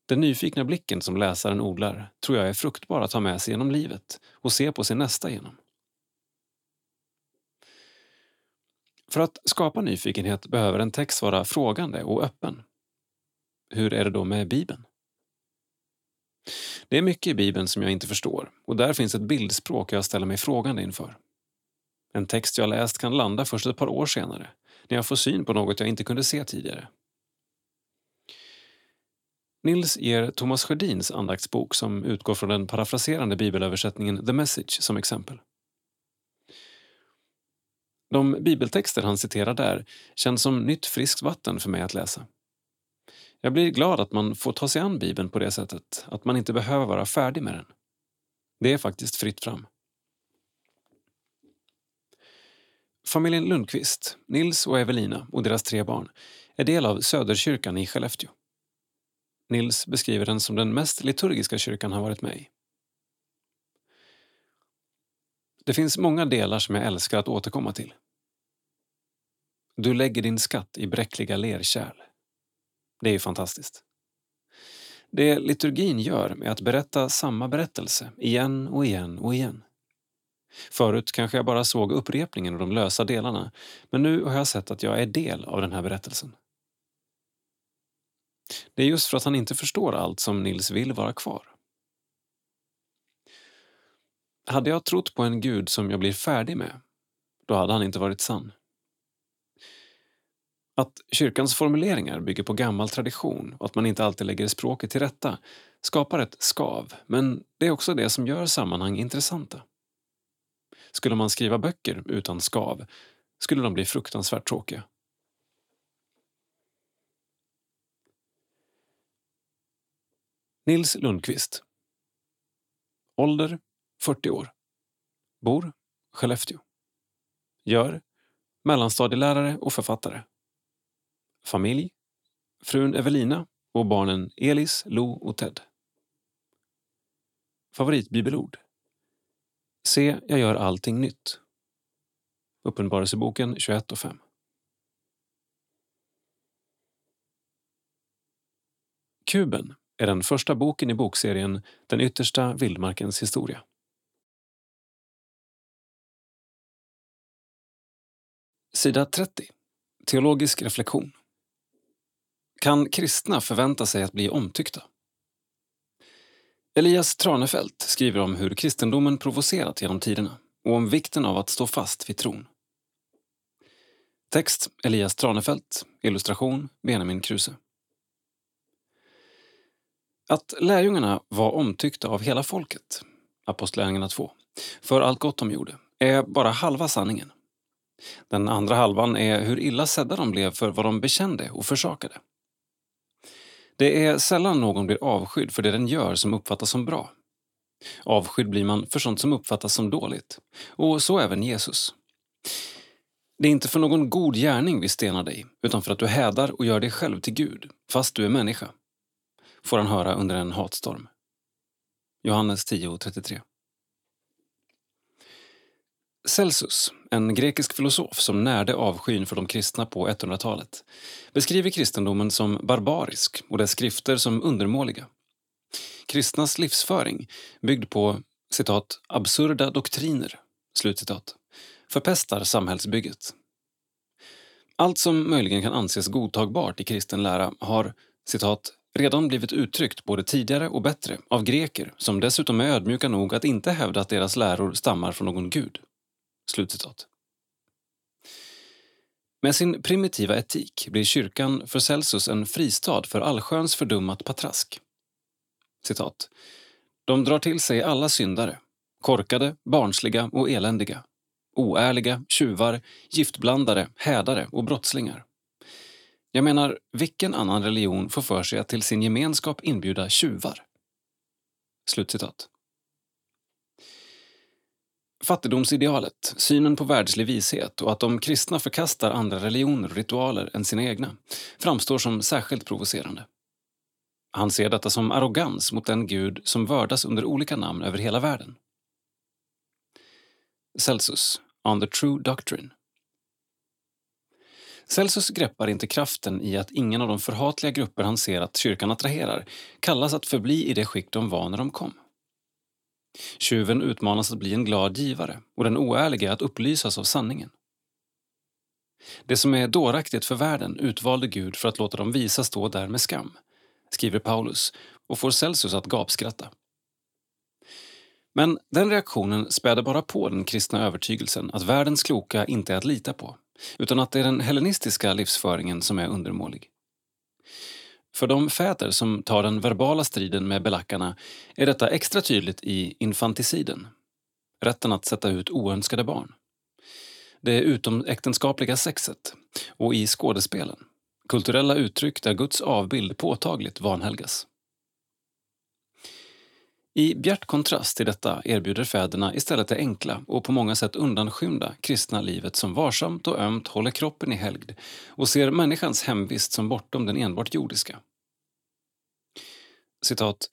Den nyfikna blicken som läsaren odlar tror jag är fruktbar att ha med sig genom livet och se på sin nästa genom. För att skapa nyfikenhet behöver en text vara frågande och öppen. Hur är det då med Bibeln? Det är mycket i Bibeln som jag inte förstår och där finns ett bildspråk jag ställer mig frågande inför. En text jag läst kan landa först ett par år senare, när jag får syn på något jag inte kunde se tidigare. Nils ger Thomas Sjödins andaktsbok som utgår från den parafraserande bibelöversättningen The Message som exempel. De bibeltexter han citerar där känns som nytt friskt vatten för mig att läsa. Jag blir glad att man får ta sig an Bibeln på det sättet, att man inte behöver vara färdig med den. Det är faktiskt fritt fram. Familjen Lundqvist, Nils och Evelina och deras tre barn är del av Söderkyrkan i Skellefteå. Nils beskriver den som den mest liturgiska kyrkan han varit med i. Det finns många delar som jag älskar att återkomma till. Du lägger din skatt i bräckliga lerkärl. Det är ju fantastiskt. Det liturgin gör är att berätta samma berättelse igen och igen och igen. Förut kanske jag bara såg upprepningen och de lösa delarna, men nu har jag sett att jag är del av den här berättelsen. Det är just för att han inte förstår allt som Nils vill vara kvar. Hade jag trott på en gud som jag blir färdig med, då hade han inte varit sann. Att kyrkans formuleringar bygger på gammal tradition och att man inte alltid lägger språket till rätta skapar ett skav, men det är också det som gör sammanhang intressanta. Skulle man skriva böcker utan skav skulle de bli fruktansvärt tråkiga. Nils Lundqvist. Ålder 40 år. Bor Skellefteå. Gör mellanstadielärare och författare. Familj Frun Evelina och barnen Elis, Lo och Ted. Favoritbibelord. Se, jag gör allting nytt. Uppenbarelseboken 21 och 5. Kuben är den första boken i bokserien Den yttersta vildmarkens historia. Sida 30. Teologisk reflektion. Kan kristna förvänta sig att bli omtyckta? Elias Tranefelt skriver om hur kristendomen provocerat genom tiderna och om vikten av att stå fast vid tron. Text Elias Tranefelt, illustration Benjamin Kruse. Att lärjungarna var omtyckta av hela folket, Apostlagärningarna 2, för allt gott de gjorde, är bara halva sanningen. Den andra halvan är hur illa sedda de blev för vad de bekände och försakade. Det är sällan någon blir avskydd för det den gör som uppfattas som bra. Avskydd blir man för sånt som uppfattas som dåligt. Och så även Jesus. Det är inte för någon god gärning vi stenar dig, utan för att du hädar och gör dig själv till Gud, fast du är människa, får han höra under en hatstorm. Johannes 10.33 Celsus, en grekisk filosof som närde avskyn för de kristna på 100-talet, beskriver kristendomen som barbarisk och dess skrifter som undermåliga. Kristnas livsföring, byggd på citat, absurda doktriner, slutcitat, förpestar samhällsbygget. Allt som möjligen kan anses godtagbart i kristen lära har citat, redan blivit uttryckt både tidigare och bättre av greker som dessutom är ödmjuka nog att inte hävda att deras läror stammar från någon gud. Slutcitat. Med sin primitiva etik blir kyrkan för Celsus en fristad för allsköns fördummat patrask. Citat. De drar till sig alla syndare, korkade, barnsliga och eländiga, oärliga, tjuvar, giftblandare, hädare och brottslingar. Jag menar, vilken annan religion får för sig att till sin gemenskap inbjuda tjuvar? Slutcitat. Fattigdomsidealet, synen på världslig vishet och att de kristna förkastar andra religioner och ritualer än sina egna framstår som särskilt provocerande. Han ser detta som arrogans mot den gud som vördas under olika namn över hela världen. Celsus, On the True Doctrine Celsus greppar inte kraften i att ingen av de förhatliga grupper han ser att kyrkan attraherar kallas att förbli i det skick de var när de kom. Tjuven utmanas att bli en glad givare och den oärlige att upplysas av sanningen. Det som är dåraktigt för världen utvalde Gud för att låta dem visa stå där med skam, skriver Paulus och får Celsus att gapskratta. Men den reaktionen späder bara på den kristna övertygelsen att världens kloka inte är att lita på, utan att det är den hellenistiska livsföringen som är undermålig. För de fäder som tar den verbala striden med belackarna är detta extra tydligt i infanticiden, rätten att sätta ut oönskade barn, det utomäktenskapliga sexet och i skådespelen, kulturella uttryck där Guds avbild påtagligt vanhelgas. I bjärt kontrast till detta erbjuder fäderna istället det enkla och på många sätt undanskymda kristna livet som varsamt och ömt håller kroppen i helgd och ser människans hemvist som bortom den enbart jordiska. Citat.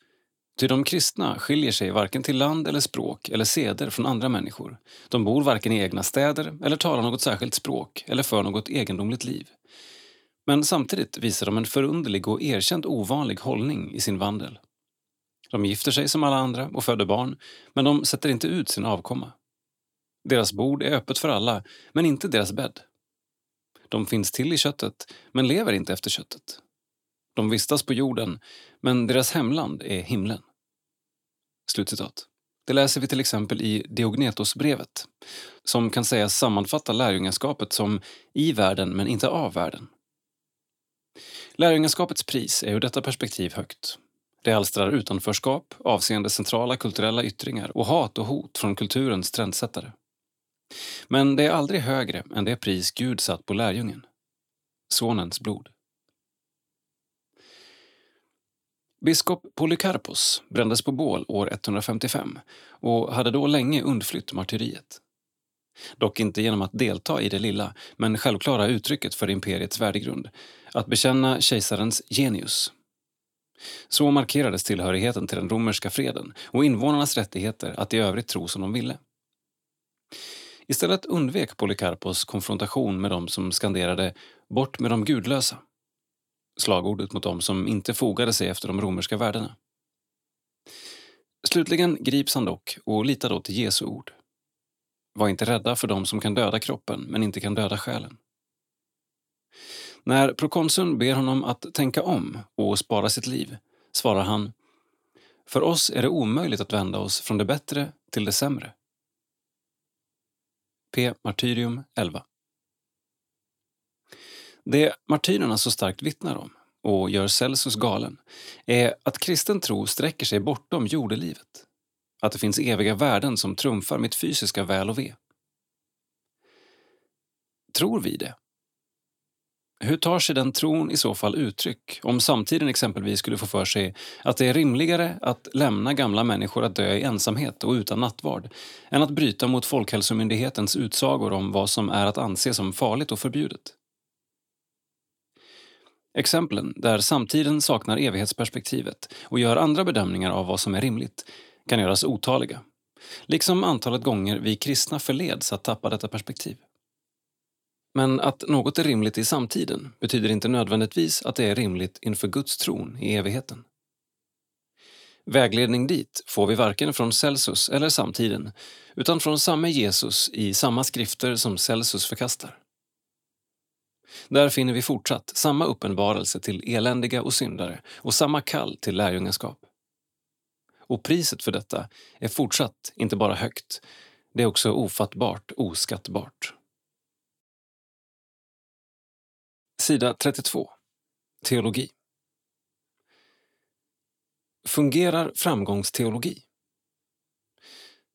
Ty de kristna skiljer sig varken till land eller språk eller seder från andra människor. De bor varken i egna städer eller talar något särskilt språk eller för något egendomligt liv. Men samtidigt visar de en förunderlig och erkänt ovanlig hållning i sin vandel. De gifter sig som alla andra och föder barn, men de sätter inte ut sin avkomma. Deras bord är öppet för alla, men inte deras bädd. De finns till i köttet, men lever inte efter köttet. De vistas på jorden, men deras hemland är himlen. Slutcitat. Det läser vi till exempel i Diognetosbrevet, som kan sägas sammanfatta lärjungaskapet som i världen men inte av världen. Lärjungaskapets pris är ur detta perspektiv högt det alstrar utanförskap avseende centrala kulturella yttringar och hat och hot från kulturens trendsättare. Men det är aldrig högre än det pris Gud satt på lärjungen. Sonens blod. Biskop Polycarpos brändes på bål år 155 och hade då länge undflytt martyriet. Dock inte genom att delta i det lilla, men självklara uttrycket för imperiets värdegrund, att bekänna kejsarens genius så markerades tillhörigheten till den romerska freden och invånarnas rättigheter att i övrigt tro som de ville. Istället undvek Polycarpos konfrontation med dem som skanderade “bort med de gudlösa” slagordet mot dem som inte fogade sig efter de romerska värdena. Slutligen grips han dock och litar då till Jesu ord. Var inte rädda för dem som kan döda kroppen men inte kan döda själen. När prokonsuln ber honom att tänka om och spara sitt liv svarar han För oss är det omöjligt att vända oss från det bättre till det sämre. P. Martyrium 11 Det martyrerna så alltså starkt vittnar om och gör Celsus galen är att kristen tro sträcker sig bortom jordelivet. Att det finns eviga värden som trumfar mitt fysiska väl och ve. Tror vi det? Hur tar sig den tron i så fall uttryck om samtiden exempelvis skulle få för sig att det är rimligare att lämna gamla människor att dö i ensamhet och utan nattvard än att bryta mot Folkhälsomyndighetens utsagor om vad som är att anse som farligt och förbjudet? Exemplen där samtiden saknar evighetsperspektivet och gör andra bedömningar av vad som är rimligt kan göras otaliga, liksom antalet gånger vi kristna förleds att tappa detta perspektiv. Men att något är rimligt i samtiden betyder inte nödvändigtvis att det är rimligt inför Guds tron i evigheten. Vägledning dit får vi varken från Celsus eller samtiden utan från samme Jesus i samma skrifter som Celsus förkastar. Där finner vi fortsatt samma uppenbarelse till eländiga och syndare och samma kall till lärjungaskap. Och priset för detta är fortsatt inte bara högt, det är också ofattbart oskattbart. Sida 32. Teologi. Fungerar framgångsteologi?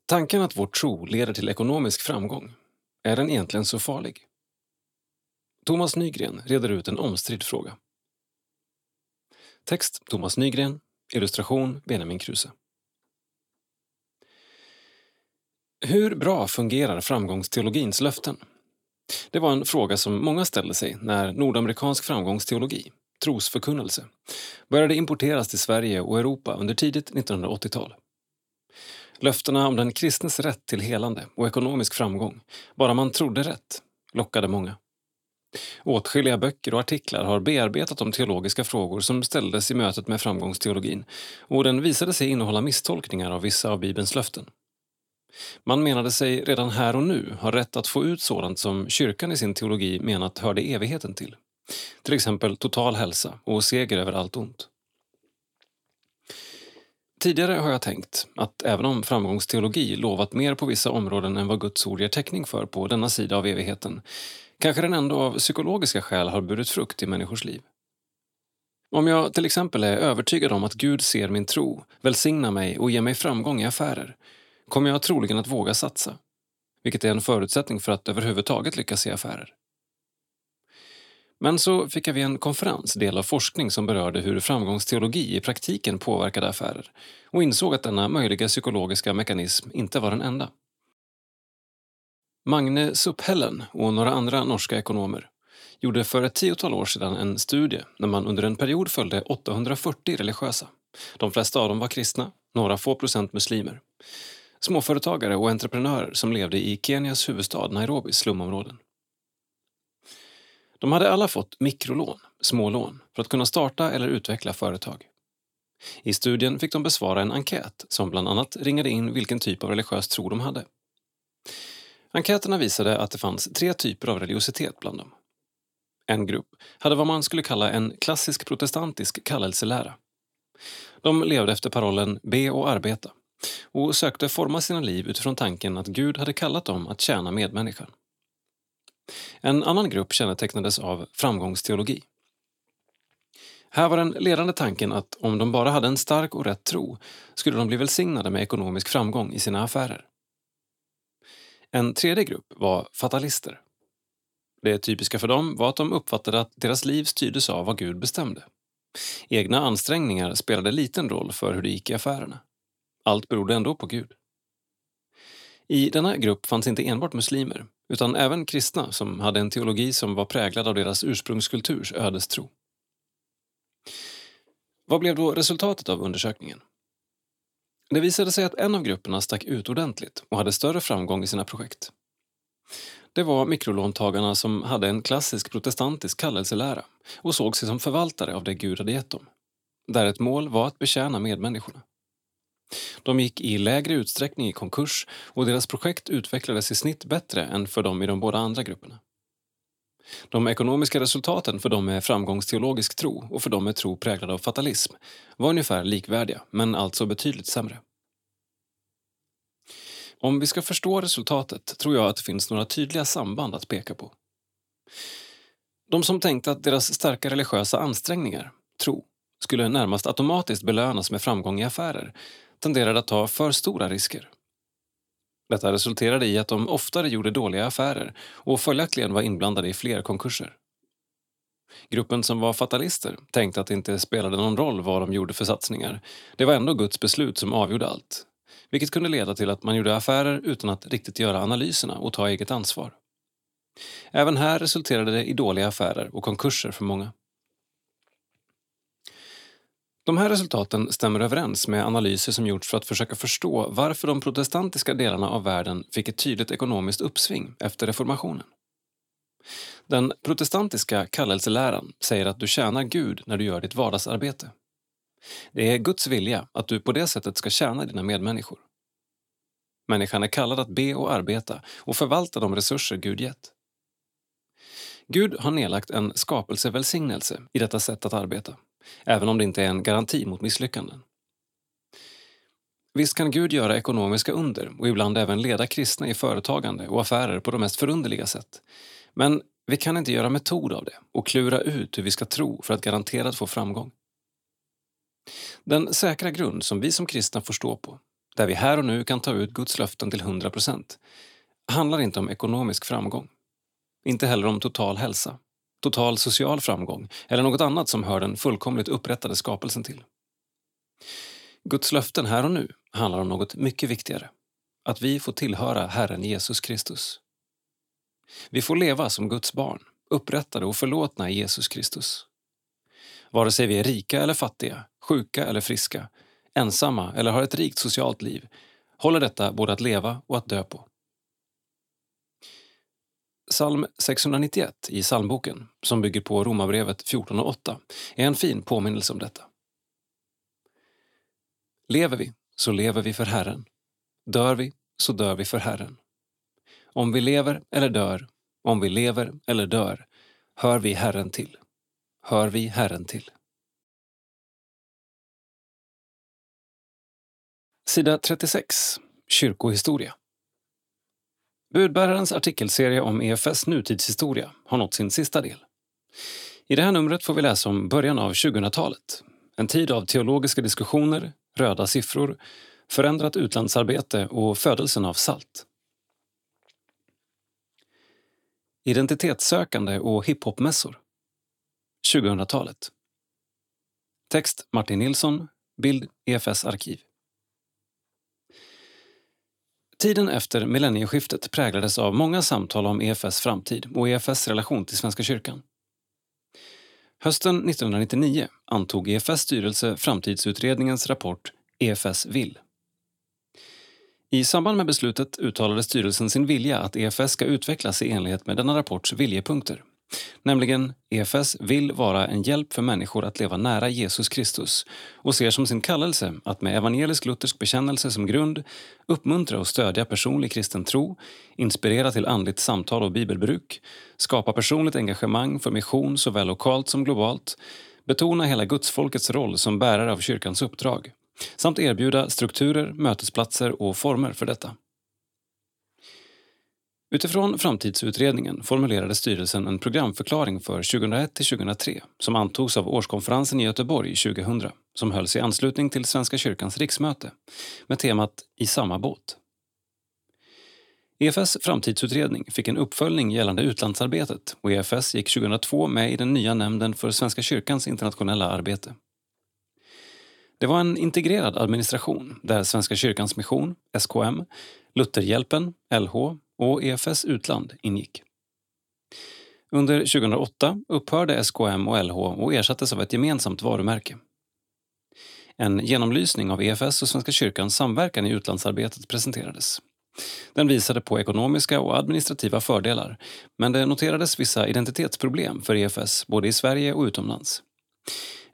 Tanken att vår tro leder till ekonomisk framgång, är den egentligen så farlig? Thomas Nygren reder ut en omstridd fråga. Text Thomas Nygren, illustration Benjamin Kruse. Hur bra fungerar framgångsteologins löften? Det var en fråga som många ställde sig när nordamerikansk framgångsteologi, trosförkunnelse, började importeras till Sverige och Europa under tidigt 1980-tal. Löftena om den kristnes rätt till helande och ekonomisk framgång, bara man trodde rätt, lockade många. Åtskilliga böcker och artiklar har bearbetat de teologiska frågor som ställdes i mötet med framgångsteologin och den visade sig innehålla misstolkningar av vissa av Bibelns löften. Man menade sig redan här och nu ha rätt att få ut sådant som kyrkan i sin teologi menat hörde evigheten till. Till exempel total hälsa och seger över allt ont. Tidigare har jag tänkt att även om framgångsteologi lovat mer på vissa områden än vad Guds ord ger täckning för på denna sida av evigheten kanske den ändå av psykologiska skäl har burit frukt i människors liv. Om jag till exempel är övertygad om att Gud ser min tro, välsignar mig och ger mig framgång i affärer kommer jag troligen att våga satsa, vilket är en förutsättning för att överhuvudtaget lyckas i affärer. Men så fick jag vid en konferens del av forskning som berörde hur framgångsteologi i praktiken påverkade affärer och insåg att denna möjliga psykologiska mekanism inte var den enda. Magne Supphellen och några andra norska ekonomer gjorde för ett tiotal år sedan en studie när man under en period följde 840 religiösa. De flesta av dem var kristna, några få procent muslimer. Småföretagare och entreprenörer som levde i Kenias huvudstad Nairobis slumområden. De hade alla fått mikrolån, smålån, för att kunna starta eller utveckla företag. I studien fick de besvara en enkät som bland annat ringade in vilken typ av religiös tro de hade. Enkäterna visade att det fanns tre typer av religiositet bland dem. En grupp hade vad man skulle kalla en klassisk protestantisk kallelselära. De levde efter parollen be och arbeta och sökte forma sina liv utifrån tanken att Gud hade kallat dem att tjäna medmänniskan. En annan grupp kännetecknades av framgångsteologi. Här var den ledande tanken att om de bara hade en stark och rätt tro skulle de bli välsignade med ekonomisk framgång i sina affärer. En tredje grupp var fatalister. Det typiska för dem var att de uppfattade att deras liv styrdes av vad Gud bestämde. Egna ansträngningar spelade liten roll för hur det gick i affärerna. Allt berodde ändå på Gud. I denna grupp fanns inte enbart muslimer, utan även kristna som hade en teologi som var präglad av deras ursprungskulturs ödestro. Vad blev då resultatet av undersökningen? Det visade sig att en av grupperna stack ut ordentligt och hade större framgång i sina projekt. Det var mikrolåntagarna som hade en klassisk protestantisk kallelselära och såg sig som förvaltare av det Gud hade gett dem, där ett mål var att betjäna medmänniskorna. De gick i lägre utsträckning i konkurs och deras projekt utvecklades i snitt bättre än för dem i de båda andra grupperna. De ekonomiska resultaten för dem med framgångsteologisk tro och för dem med tro präglad av fatalism var ungefär likvärdiga, men alltså betydligt sämre. Om vi ska förstå resultatet tror jag att det finns några tydliga samband att peka på. De som tänkte att deras starka religiösa ansträngningar, tro, skulle närmast automatiskt belönas med framgång i affärer tenderade att ta för stora risker. Detta resulterade i att de oftare gjorde dåliga affärer och följaktligen var inblandade i fler konkurser. Gruppen som var fatalister tänkte att det inte spelade någon roll vad de gjorde för satsningar. Det var ändå Guds beslut som avgjorde allt. Vilket kunde leda till att man gjorde affärer utan att riktigt göra analyserna och ta eget ansvar. Även här resulterade det i dåliga affärer och konkurser för många. De här resultaten stämmer överens med analyser som gjorts för att försöka förstå varför de protestantiska delarna av världen fick ett tydligt ekonomiskt uppsving efter reformationen. Den protestantiska kallelseläran säger att du tjänar Gud när du gör ditt vardagsarbete. Det är Guds vilja att du på det sättet ska tjäna dina medmänniskor. Människan är kallad att be och arbeta och förvalta de resurser Gud gett. Gud har nedlagt en skapelsevälsignelse i detta sätt att arbeta, även om det inte är en garanti mot misslyckanden. Visst kan Gud göra ekonomiska under och ibland även leda kristna i företagande och affärer på de mest förunderliga sätt. Men vi kan inte göra metod av det och klura ut hur vi ska tro för att garanterat få framgång. Den säkra grund som vi som kristna får stå på, där vi här och nu kan ta ut Guds löften till 100 procent, handlar inte om ekonomisk framgång. Inte heller om total hälsa, total social framgång eller något annat som hör den fullkomligt upprättade skapelsen till. Guds löften här och nu handlar om något mycket viktigare. Att vi får tillhöra Herren Jesus Kristus. Vi får leva som Guds barn, upprättade och förlåtna i Jesus Kristus. Vare sig vi är rika eller fattiga, sjuka eller friska, ensamma eller har ett rikt socialt liv, håller detta både att leva och att dö på. Psalm 691 i psalmboken, som bygger på Romarbrevet 14.8, är en fin påminnelse om detta. Lever vi, så lever vi för Herren. Dör vi, så dör vi för Herren. Om vi lever eller dör, om vi lever eller dör, hör vi Herren till. Hör vi Herren till. Sida 36, Kyrkohistoria. Budbärarens artikelserie om EFS nutidshistoria har nått sin sista del. I det här numret får vi läsa om början av 2000-talet. En tid av teologiska diskussioner, röda siffror, förändrat utlandsarbete och födelsen av SALT. Identitetssökande och hiphopmässor. 2000-talet. Text Martin Nilsson. Bild EFS arkiv. Tiden efter millennieskiftet präglades av många samtal om EFS framtid och EFS relation till Svenska kyrkan. Hösten 1999 antog EFS styrelse Framtidsutredningens rapport EFS vill. I samband med beslutet uttalade styrelsen sin vilja att EFS ska utvecklas i enlighet med denna rapports viljepunkter. Nämligen, EFS vill vara en hjälp för människor att leva nära Jesus Kristus och ser som sin kallelse att med evangelisk-luthersk bekännelse som grund uppmuntra och stödja personlig kristen tro, inspirera till andligt samtal och bibelbruk, skapa personligt engagemang för mission såväl lokalt som globalt, betona hela gudsfolkets roll som bärare av kyrkans uppdrag samt erbjuda strukturer, mötesplatser och former för detta. Utifrån framtidsutredningen formulerade styrelsen en programförklaring för 2001-2003 som antogs av årskonferensen i Göteborg 2000 som hölls i anslutning till Svenska kyrkans riksmöte med temat I samma båt. EFS framtidsutredning fick en uppföljning gällande utlandsarbetet och EFS gick 2002 med i den nya nämnden för Svenska kyrkans internationella arbete. Det var en integrerad administration där Svenska kyrkans mission, SKM, Lutherhjälpen, LH och EFS Utland ingick. Under 2008 upphörde SKM och LH och ersattes av ett gemensamt varumärke. En genomlysning av EFS och Svenska kyrkans samverkan i utlandsarbetet presenterades. Den visade på ekonomiska och administrativa fördelar men det noterades vissa identitetsproblem för EFS både i Sverige och utomlands.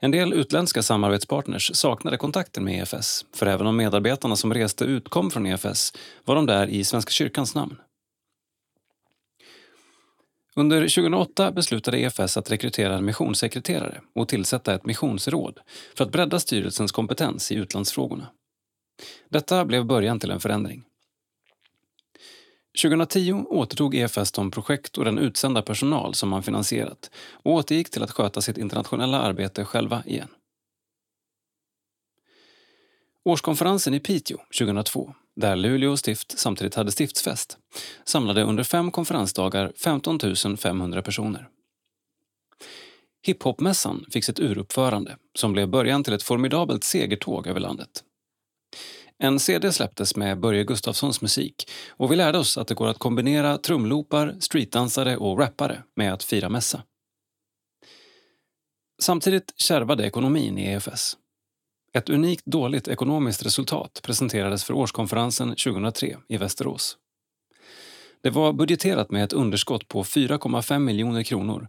En del utländska samarbetspartners saknade kontakten med EFS för även om medarbetarna som reste ut kom från EFS var de där i Svenska kyrkans namn. Under 2008 beslutade EFS att rekrytera en missionssekreterare och tillsätta ett missionsråd för att bredda styrelsens kompetens i utlandsfrågorna. Detta blev början till en förändring. 2010 återtog EFS de projekt och den utsända personal som man finansierat och återgick till att sköta sitt internationella arbete själva igen. Årskonferensen i Piteå 2002 där Luleå stift samtidigt hade stiftsfest, samlade under fem konferensdagar 15 500 personer. Hiphopmässan fick sitt uruppförande som blev början till ett formidabelt segertåg över landet. En CD släpptes med Börje Gustafssons musik och vi lärde oss att det går att kombinera trumloopar, streetdansare och rappare med att fira mässa. Samtidigt kärvade ekonomin i EFS. Ett unikt dåligt ekonomiskt resultat presenterades för årskonferensen 2003 i Västerås. Det var budgeterat med ett underskott på 4,5 miljoner kronor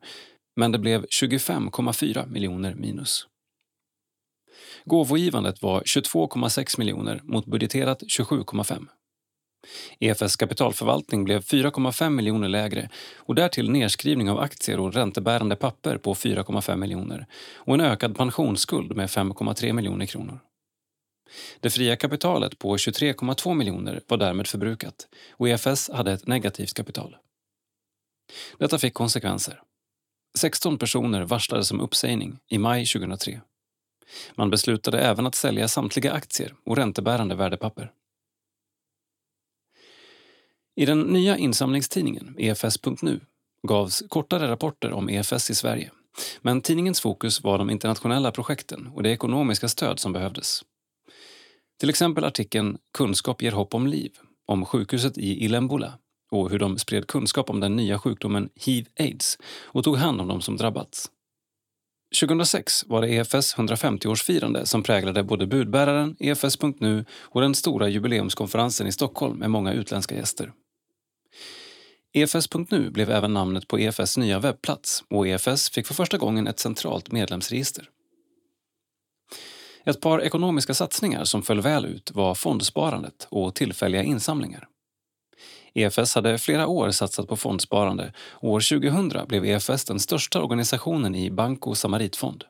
men det blev 25,4 miljoner minus. Gåvogivandet var 22,6 miljoner mot budgeterat 27,5. EFS kapitalförvaltning blev 4,5 miljoner lägre och därtill nedskrivning av aktier och räntebärande papper på 4,5 miljoner och en ökad pensionsskuld med 5,3 miljoner kronor. Det fria kapitalet på 23,2 miljoner var därmed förbrukat och EFS hade ett negativt kapital. Detta fick konsekvenser. 16 personer varslades om uppsägning i maj 2003. Man beslutade även att sälja samtliga aktier och räntebärande värdepapper. I den nya insamlingstidningen EFS.nu gavs kortare rapporter om EFS i Sverige men tidningens fokus var de internationella projekten och det ekonomiska stöd som behövdes. Till exempel artikeln Kunskap ger hopp om liv om sjukhuset i Ilembola och hur de spred kunskap om den nya sjukdomen hiv-aids och tog hand om de som drabbats. 2006 var det EFS 150-årsfirande som präglade både budbäraren, EFS.nu och den stora jubileumskonferensen i Stockholm med många utländska gäster. EFS.nu blev även namnet på EFS nya webbplats och EFS fick för första gången ett centralt medlemsregister. Ett par ekonomiska satsningar som föll väl ut var fondsparandet och tillfälliga insamlingar. EFS hade flera år satsat på fondsparande och år 2000 blev EFS den största organisationen i Banco Samaritfond.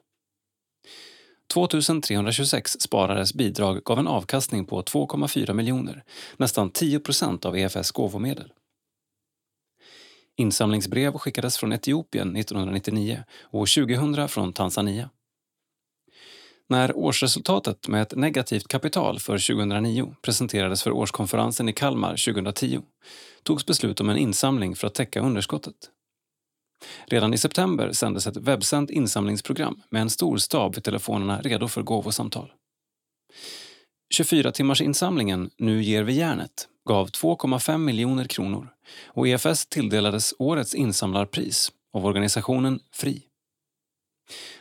2326 sparares bidrag gav en avkastning på 2,4 miljoner, nästan 10 procent av EFS gåvomedel. Insamlingsbrev skickades från Etiopien 1999 och 2000 från Tanzania. När årsresultatet med ett negativt kapital för 2009 presenterades för årskonferensen i Kalmar 2010 togs beslut om en insamling för att täcka underskottet. Redan i september sändes ett webbsänt insamlingsprogram med en stor stab vid telefonerna redo för gåvosamtal. 24-timmarsinsamlingen Nu ger vi järnet gav 2,5 miljoner kronor och EFS tilldelades årets insamlarpris av organisationen FRI.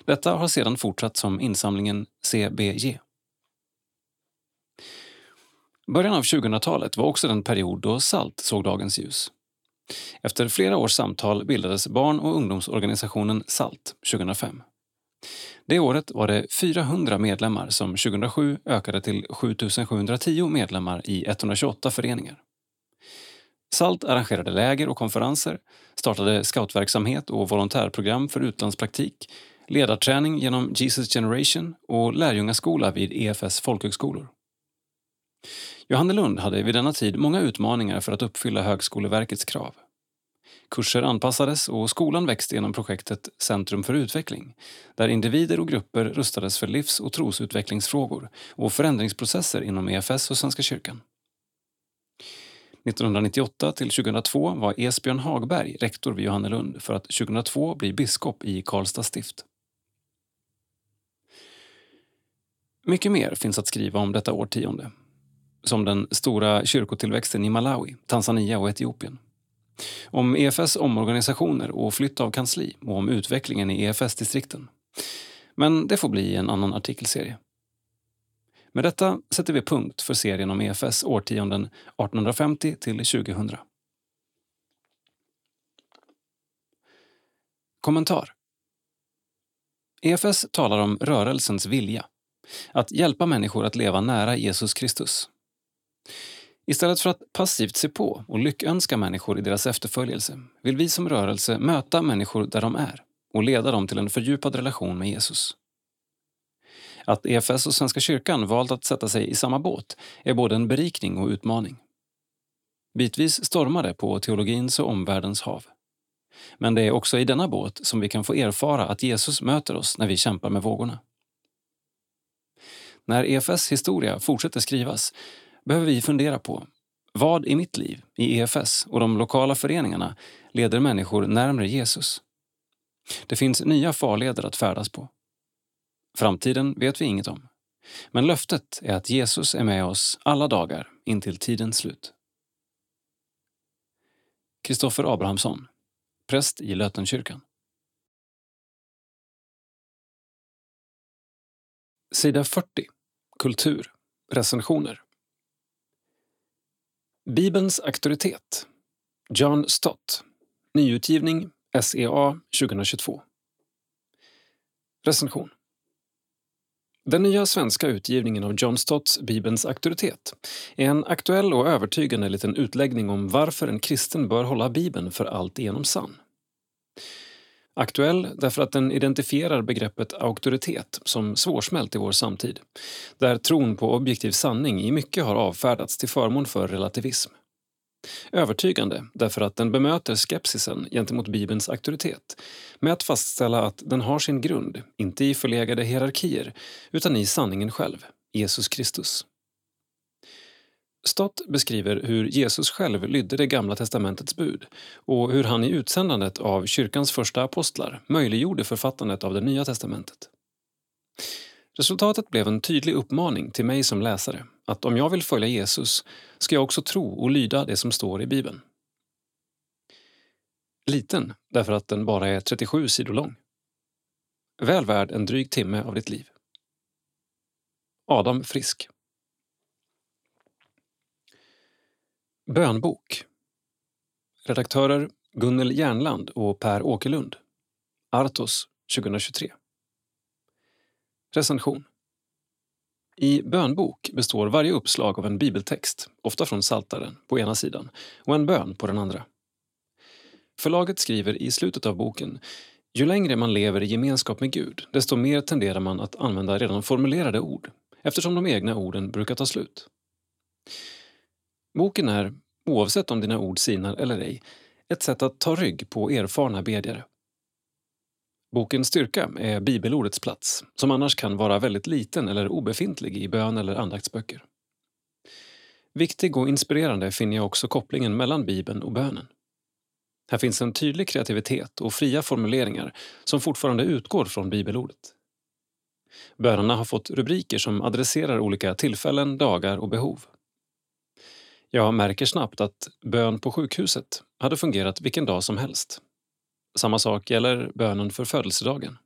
Detta har sedan fortsatt som insamlingen CBG. Början av 2000-talet var också den period då SALT såg dagens ljus. Efter flera års samtal bildades barn och ungdomsorganisationen SALT 2005. Det året var det 400 medlemmar som 2007 ökade till 7710 medlemmar i 128 föreningar. SALT arrangerade läger och konferenser, startade scoutverksamhet och volontärprogram för utlandspraktik ledarträning genom Jesus Generation och lärjungaskola vid EFS folkhögskolor. Johannelund hade vid denna tid många utmaningar för att uppfylla Högskoleverkets krav. Kurser anpassades och skolan växte genom projektet Centrum för utveckling där individer och grupper rustades för livs och trosutvecklingsfrågor och förändringsprocesser inom EFS och Svenska kyrkan. 1998 till 2002 var Esbjörn Hagberg rektor vid Johannelund för att 2002 bli biskop i Karlstad stift. Mycket mer finns att skriva om detta årtionde. Som den stora kyrkotillväxten i Malawi, Tanzania och Etiopien. Om EFS omorganisationer och flytt av kansli och om utvecklingen i EFS-distrikten. Men det får bli en annan artikelserie. Med detta sätter vi punkt för serien om EFS årtionden 1850 till 2000. Kommentar EFS talar om rörelsens vilja att hjälpa människor att leva nära Jesus Kristus. Istället för att passivt se på och lyckönska människor i deras efterföljelse vill vi som rörelse möta människor där de är och leda dem till en fördjupad relation med Jesus. Att EFS och Svenska kyrkan valt att sätta sig i samma båt är både en berikning och utmaning. Bitvis stormar det på teologins och omvärldens hav. Men det är också i denna båt som vi kan få erfara att Jesus möter oss när vi kämpar med vågorna. När EFS historia fortsätter skrivas behöver vi fundera på vad i mitt liv, i EFS och de lokala föreningarna leder människor närmare Jesus? Det finns nya farleder att färdas på. Framtiden vet vi inget om. Men löftet är att Jesus är med oss alla dagar intill tidens slut. Kristoffer Abrahamsson, präst i Lötenkyrkan. Sida 40. Kultur. Recensioner. Bibelns auktoritet. John Stott. Nyutgivning SEA 2022. Recension. Den nya svenska utgivningen av John Stotts Bibelns auktoritet är en aktuell och övertygande liten utläggning om varför en kristen bör hålla Bibeln för allt genom sann. Aktuell därför att den identifierar begreppet auktoritet som svårsmält i vår samtid, där tron på objektiv sanning i mycket har avfärdats till förmån för relativism. Övertygande därför att den bemöter skepsisen gentemot Bibelns auktoritet med att fastställa att den har sin grund, inte i förlegade hierarkier, utan i sanningen själv, Jesus Kristus. Stott beskriver hur Jesus själv lydde det gamla testamentets bud och hur han i utsändandet av kyrkans första apostlar möjliggjorde författandet av det nya testamentet. Resultatet blev en tydlig uppmaning till mig som läsare att om jag vill följa Jesus ska jag också tro och lyda det som står i Bibeln. Liten därför att den bara är 37 sidor lång. Väl värd en dryg timme av ditt liv. Adam Frisk Bönbok Redaktörer Gunnel Järnland och Per Åkerlund Artos 2023 Recension i bönbok består varje uppslag av en bibeltext, ofta från Saltaren på ena sidan, och en bön på den andra. Förlaget skriver i slutet av boken ju längre man lever i gemenskap med Gud, desto mer tenderar man att använda redan formulerade ord, eftersom de egna orden brukar ta slut. Boken är, oavsett om dina ord sinar eller ej, ett sätt att ta rygg på erfarna bedjare. Bokens styrka är bibelordets plats, som annars kan vara väldigt liten eller obefintlig i bön eller andaktsböcker. Viktig och inspirerande finner jag också kopplingen mellan Bibeln och bönen. Här finns en tydlig kreativitet och fria formuleringar som fortfarande utgår från bibelordet. Bönerna har fått rubriker som adresserar olika tillfällen, dagar och behov. Jag märker snabbt att bön på sjukhuset hade fungerat vilken dag som helst. Samma sak gäller bönen för födelsedagen.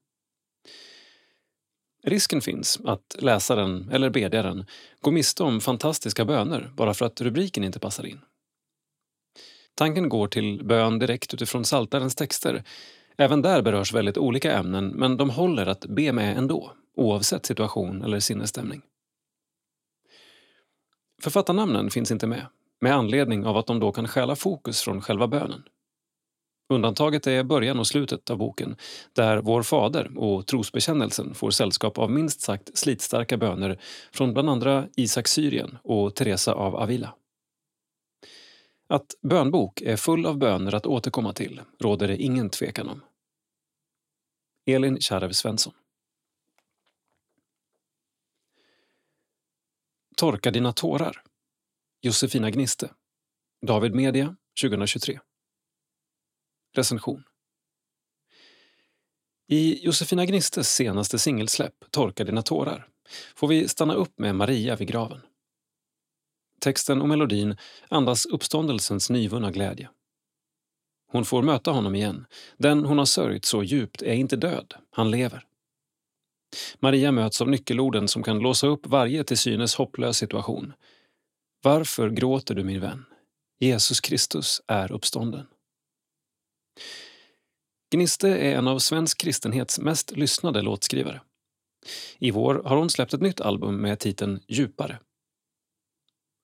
Risken finns att läsaren eller bedjaren går miste om fantastiska böner bara för att rubriken inte passar in. Tanken går till bön direkt utifrån Saltarens texter. Även där berörs väldigt olika ämnen men de håller att be med ändå, oavsett situation eller sinnesstämning. Författarnamnen finns inte med, med anledning av att de då kan stjäla fokus från själva bönen. Undantaget är början och slutet av boken där Vår Fader och trosbekännelsen får sällskap av minst sagt slitstarka böner från bland andra Isak Syrien och Teresa av Avila. Att bönbok är full av böner att återkomma till råder det ingen tvekan om. Elin Kärv Svensson Torka dina tårar Josefina Gniste David Media 2023 Recension I Josefina Gnistes senaste singelsläpp Torka dina tårar får vi stanna upp med Maria vid graven. Texten och melodin andas uppståndelsens nyvunna glädje. Hon får möta honom igen. Den hon har sörjt så djupt är inte död, han lever. Maria möts av nyckelorden som kan låsa upp varje till synes hopplös situation. Varför gråter du min vän? Jesus Kristus är uppstånden. Gniste är en av svensk kristenhets mest lyssnade låtskrivare. I vår har hon släppt ett nytt album med titeln Djupare.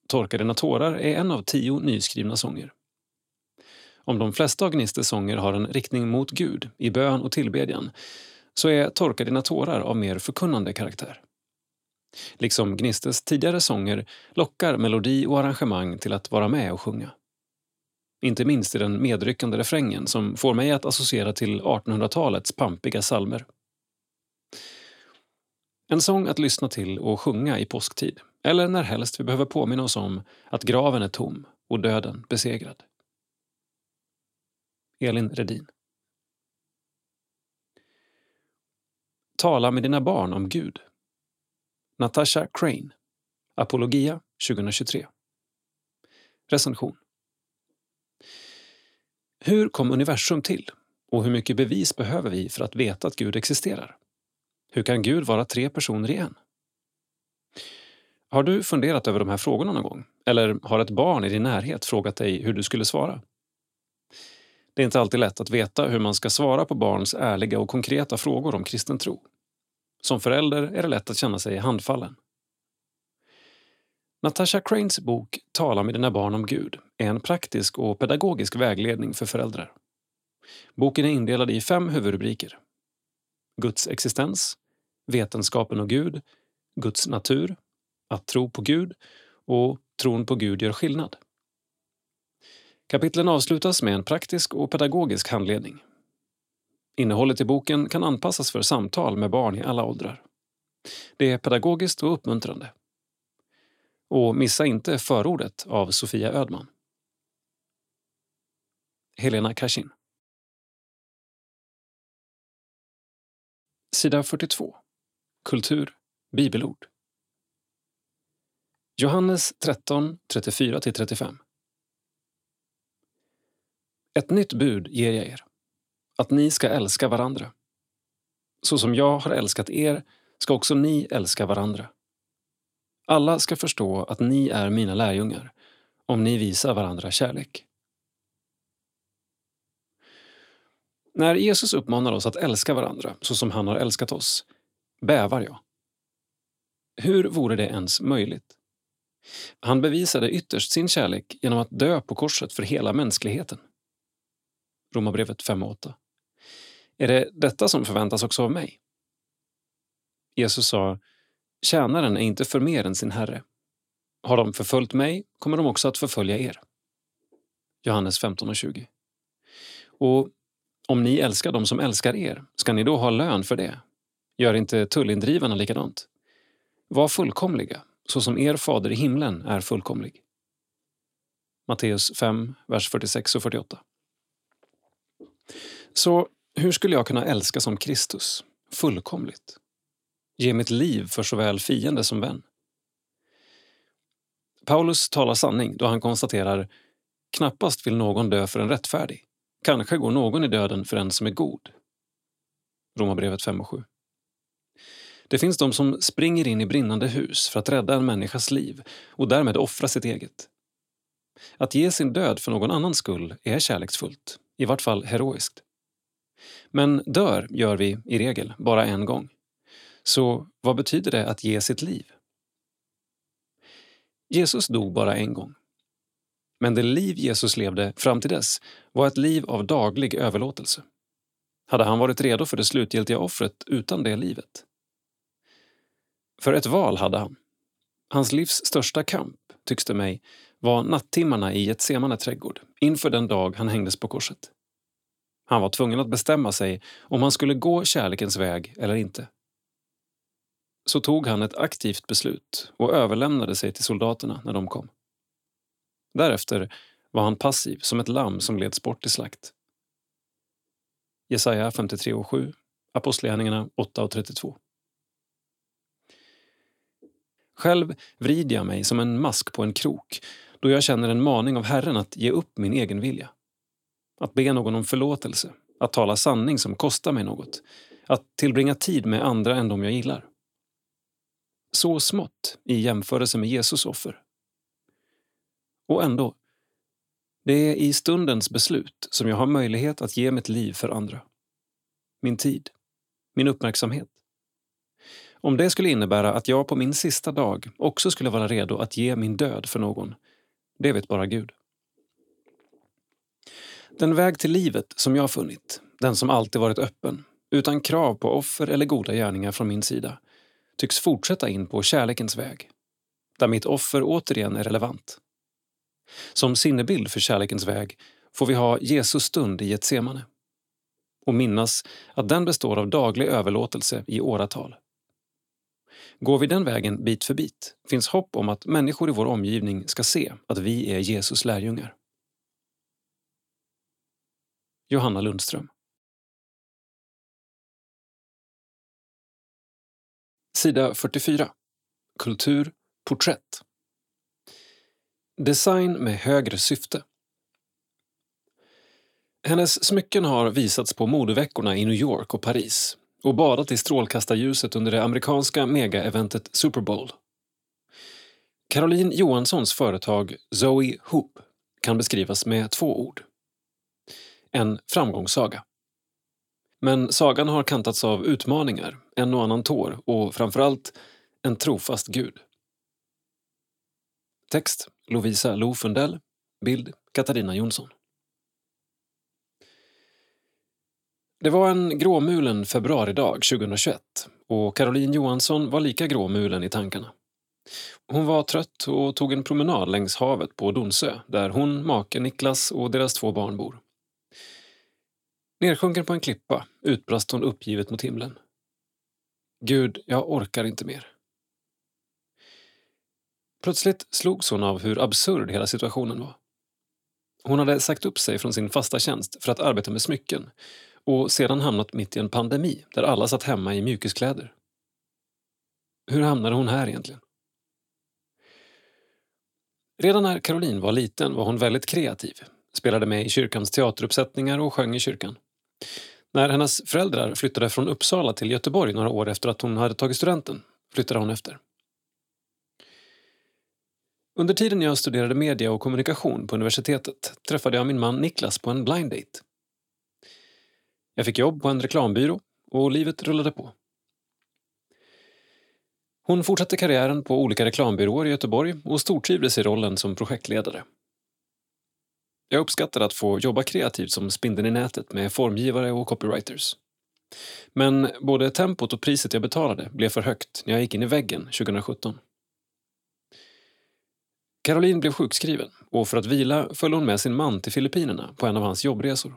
Torka dina tårar är en av tio nyskrivna sånger. Om de flesta av Gnistes sånger har en riktning mot Gud i bön och tillbedjan så är Torka dina tårar av mer förkunnande karaktär. Liksom Gnistes tidigare sånger lockar melodi och arrangemang till att vara med och sjunga. Inte minst i den medryckande refrängen som får mig att associera till 1800-talets pampiga salmer. En sång att lyssna till och sjunga i påsktid, eller när helst vi behöver påminna oss om att graven är tom och döden besegrad. Elin Redin Tala med dina barn om Gud. Natasha Crane. Apologia 2023. Recension. Hur kom universum till? Och hur mycket bevis behöver vi för att veta att Gud existerar? Hur kan Gud vara tre personer i en? Har du funderat över de här frågorna någon gång? Eller har ett barn i din närhet frågat dig hur du skulle svara? Det är inte alltid lätt att veta hur man ska svara på barns ärliga och konkreta frågor om kristen tro. Som förälder är det lätt att känna sig handfallen. Natasha Cranes bok Tala med dina barn om Gud är en praktisk och pedagogisk vägledning för föräldrar. Boken är indelad i fem huvudrubriker. Guds existens, Vetenskapen och Gud, Guds natur, Att tro på Gud och Tron på Gud gör skillnad. Kapitlen avslutas med en praktisk och pedagogisk handledning. Innehållet i boken kan anpassas för samtal med barn i alla åldrar. Det är pedagogiskt och uppmuntrande. Och missa inte förordet av Sofia Ödman. Helena Kashin. Sida 42. Kultur, bibelord. Johannes 13, 34-35. Ett nytt bud ger jag er, att ni ska älska varandra. Så som jag har älskat er ska också ni älska varandra. Alla ska förstå att ni är mina lärjungar om ni visar varandra kärlek. När Jesus uppmanar oss att älska varandra så som han har älskat oss, bävar jag. Hur vore det ens möjligt? Han bevisade ytterst sin kärlek genom att dö på korset för hela mänskligheten. Romarbrevet 5.8. Är det detta som förväntas också av mig? Jesus sa, tjänaren är inte för mer än sin herre. Har de förföljt mig kommer de också att förfölja er. Johannes 15 och 20. Och om ni älskar dem som älskar er, ska ni då ha lön för det? Gör inte tullindrivarna likadant? Var fullkomliga, så som er fader i himlen är fullkomlig. Matteus 5, vers 46 och 48. Så hur skulle jag kunna älska som Kristus, fullkomligt? Ge mitt liv för såväl fiende som vän? Paulus talar sanning då han konstaterar knappast vill någon dö för en rättfärdig. Kanske går någon i döden för en som är god. Romarbrevet 5 och 7. Det finns de som springer in i brinnande hus för att rädda en människas liv och därmed offra sitt eget. Att ge sin död för någon annans skull är kärleksfullt, i vart fall heroiskt. Men dör gör vi i regel bara en gång. Så vad betyder det att ge sitt liv? Jesus dog bara en gång. Men det liv Jesus levde fram till dess var ett liv av daglig överlåtelse. Hade han varit redo för det slutgiltiga offret utan det livet? För ett val hade han. Hans livs största kamp, tycks det mig, var nattimmarna i Getsemane trädgård inför den dag han hängdes på korset. Han var tvungen att bestämma sig om han skulle gå kärlekens väg eller inte. Så tog han ett aktivt beslut och överlämnade sig till soldaterna när de kom. Därefter var han passiv som ett lamm som leds bort till slakt. Jesaja 53 och 7, Apostlagärningarna 8 och 32. Själv vrider jag mig som en mask på en krok då jag känner en maning av Herren att ge upp min egen vilja. Att be någon om förlåtelse, att tala sanning som kostar mig något, att tillbringa tid med andra än de jag gillar. Så smått i jämförelse med Jesus offer. Och ändå, det är i stundens beslut som jag har möjlighet att ge mitt liv för andra. Min tid, min uppmärksamhet. Om det skulle innebära att jag på min sista dag också skulle vara redo att ge min död för någon, det vet bara Gud. Den väg till livet som jag funnit, den som alltid varit öppen, utan krav på offer eller goda gärningar från min sida, tycks fortsätta in på kärlekens väg, där mitt offer återigen är relevant. Som sinnebild för kärlekens väg får vi ha Jesus stund i Getsemane och minnas att den består av daglig överlåtelse i åratal. Går vi den vägen bit för bit finns hopp om att människor i vår omgivning ska se att vi är Jesus lärjungar. Johanna Lundström Sida 44. Kultur, porträtt. Design med högre syfte. Hennes smycken har visats på modeveckorna i New York och Paris och badat i strålkastarljuset under det amerikanska megaeventet Super Bowl. Caroline Johanssons företag Zoe Hoop kan beskrivas med två ord. En framgångssaga. Men sagan har kantats av utmaningar, en och annan tår och framförallt en trofast gud. Text Lovisa Lofundell. Bild Katarina Jonsson. Det var en gråmulen februaridag 2021 och Caroline Johansson var lika gråmulen i tankarna. Hon var trött och tog en promenad längs havet på Donsö där hon, make Niklas och deras två barn bor. Nersjunken på en klippa utbrast hon uppgivet mot himlen. Gud, jag orkar inte mer. Plötsligt slogs hon av hur absurd hela situationen var. Hon hade sagt upp sig från sin fasta tjänst för att arbeta med smycken och sedan hamnat mitt i en pandemi där alla satt hemma i mjukiskläder. Hur hamnade hon här egentligen? Redan när Caroline var liten var hon väldigt kreativ, spelade med i kyrkans teateruppsättningar och sjöng i kyrkan. När hennes föräldrar flyttade från Uppsala till Göteborg några år efter att hon hade tagit studenten flyttade hon efter. Under tiden jag studerade media och kommunikation på universitetet träffade jag min man Niklas på en blind date. Jag fick jobb på en reklambyrå och livet rullade på. Hon fortsatte karriären på olika reklambyråer i Göteborg och stortrivdes i rollen som projektledare. Jag uppskattade att få jobba kreativt som spindeln i nätet med formgivare och copywriters. Men både tempot och priset jag betalade blev för högt när jag gick in i väggen 2017. Caroline blev sjukskriven och för att vila följde hon med sin man till Filippinerna på en av hans jobbresor.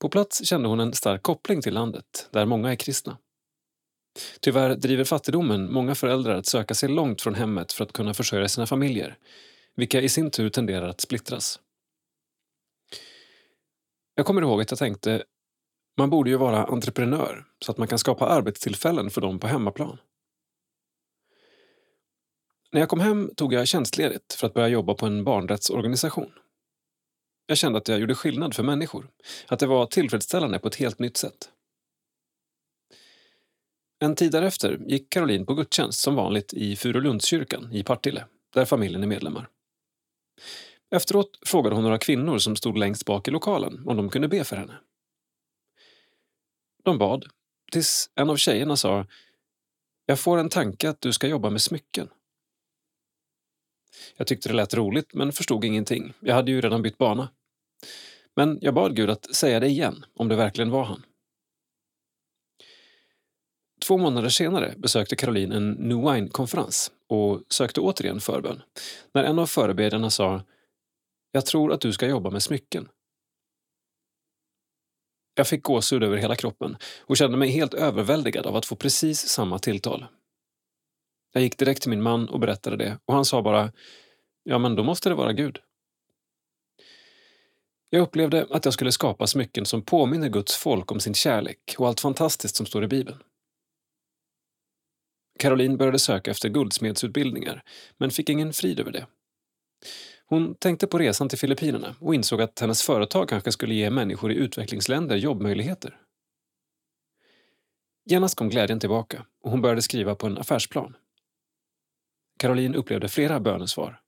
På plats kände hon en stark koppling till landet, där många är kristna. Tyvärr driver fattigdomen många föräldrar att söka sig långt från hemmet för att kunna försörja sina familjer, vilka i sin tur tenderar att splittras. Jag kommer ihåg att jag tänkte, man borde ju vara entreprenör så att man kan skapa arbetstillfällen för dem på hemmaplan. När jag kom hem tog jag tjänstledigt för att börja jobba på en barnrättsorganisation. Jag kände att jag gjorde skillnad för människor, att det var tillfredsställande på ett helt nytt sätt. En tid därefter gick Caroline på gudstjänst som vanligt i Furulundskyrkan i Partille, där familjen är medlemmar. Efteråt frågade hon några kvinnor som stod längst bak i lokalen om de kunde be för henne. De bad, tills en av tjejerna sa Jag får en tanke att du ska jobba med smycken. Jag tyckte det lät roligt men förstod ingenting. Jag hade ju redan bytt bana. Men jag bad Gud att säga det igen, om det verkligen var han. Två månader senare besökte Caroline en New Wine-konferens och sökte återigen förbön. När en av förebedjarna sa “Jag tror att du ska jobba med smycken”. Jag fick gåshud över hela kroppen och kände mig helt överväldigad av att få precis samma tilltal. Jag gick direkt till min man och berättade det och han sa bara “Ja, men då måste det vara Gud”. Jag upplevde att jag skulle skapa smycken som påminner Guds folk om sin kärlek och allt fantastiskt som står i Bibeln. Caroline började söka efter guldsmedsutbildningar, men fick ingen frid över det. Hon tänkte på resan till Filippinerna och insåg att hennes företag kanske skulle ge människor i utvecklingsländer jobbmöjligheter. Genast kom glädjen tillbaka och hon började skriva på en affärsplan. Caroline upplevde flera bönesvar.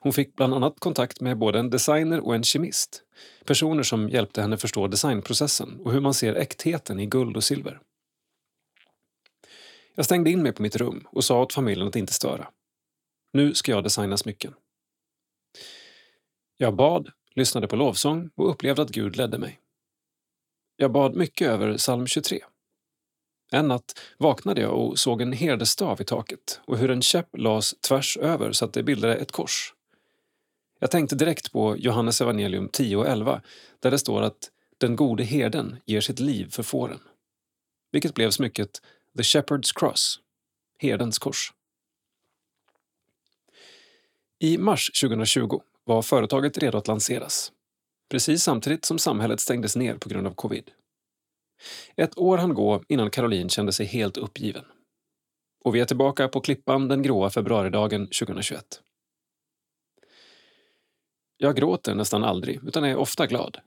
Hon fick bland annat kontakt med både en designer och en kemist. Personer som hjälpte henne förstå designprocessen och hur man ser äktheten i guld och silver. Jag stängde in mig på mitt rum och sa åt familjen att inte störa. Nu ska jag designa smycken. Jag bad, lyssnade på lovsång och upplevde att Gud ledde mig. Jag bad mycket över psalm 23. En natt vaknade jag och såg en herdestav i taket och hur en käpp lades tvärs över så att det bildade ett kors. Jag tänkte direkt på Johannes evangelium 10 och 11 där det står att den gode herden ger sitt liv för fåren. Vilket blev smycket The Shepherd's Cross, herdens kors. I mars 2020 var företaget redo att lanseras. Precis samtidigt som samhället stängdes ner på grund av covid. Ett år hann gå innan Caroline kände sig helt uppgiven. Och vi är tillbaka på Klippan den gråa februaridagen 2021. Jag gråter nästan aldrig, utan är ofta glad.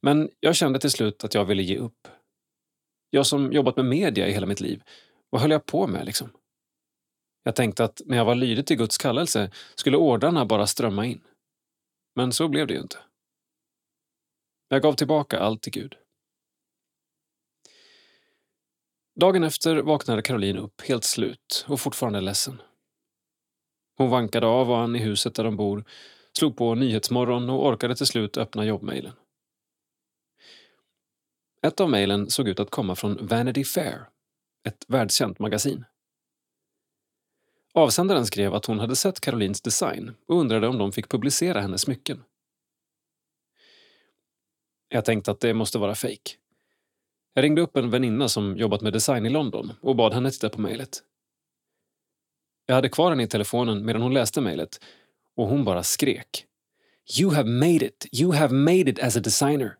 Men jag kände till slut att jag ville ge upp. Jag som jobbat med media i hela mitt liv, vad höll jag på med liksom? Jag tänkte att när jag var lydig till Guds kallelse skulle ordrarna bara strömma in. Men så blev det ju inte. Jag gav tillbaka allt till Gud. Dagen efter vaknade Caroline upp helt slut och fortfarande ledsen. Hon vankade av och an i huset där de bor, slog på Nyhetsmorgon och orkade till slut öppna jobbmejlen. Ett av mejlen såg ut att komma från Vanity Fair, ett världskänt magasin. Avsändaren skrev att hon hade sett Carolines design och undrade om de fick publicera hennes smycken. Jag tänkte att det måste vara fejk. Jag ringde upp en väninna som jobbat med design i London och bad henne titta på mejlet. Jag hade kvar henne i telefonen medan hon läste mejlet och hon bara skrek. You have made it! You have made it as a designer!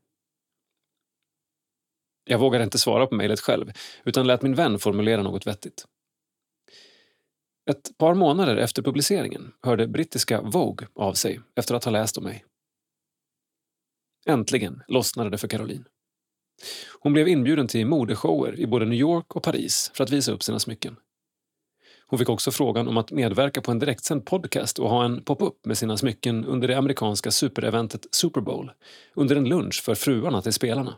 Jag vågade inte svara på mejlet själv utan lät min vän formulera något vettigt. Ett par månader efter publiceringen hörde brittiska Vogue av sig efter att ha läst om mig. Äntligen lossnade det för Caroline. Hon blev inbjuden till modeshower i både New York och Paris för att visa upp sina smycken. Hon fick också frågan om att medverka på en direktsänd podcast och ha en pop-up med sina smycken under det amerikanska supereventet Super Bowl under en lunch för fruarna till spelarna.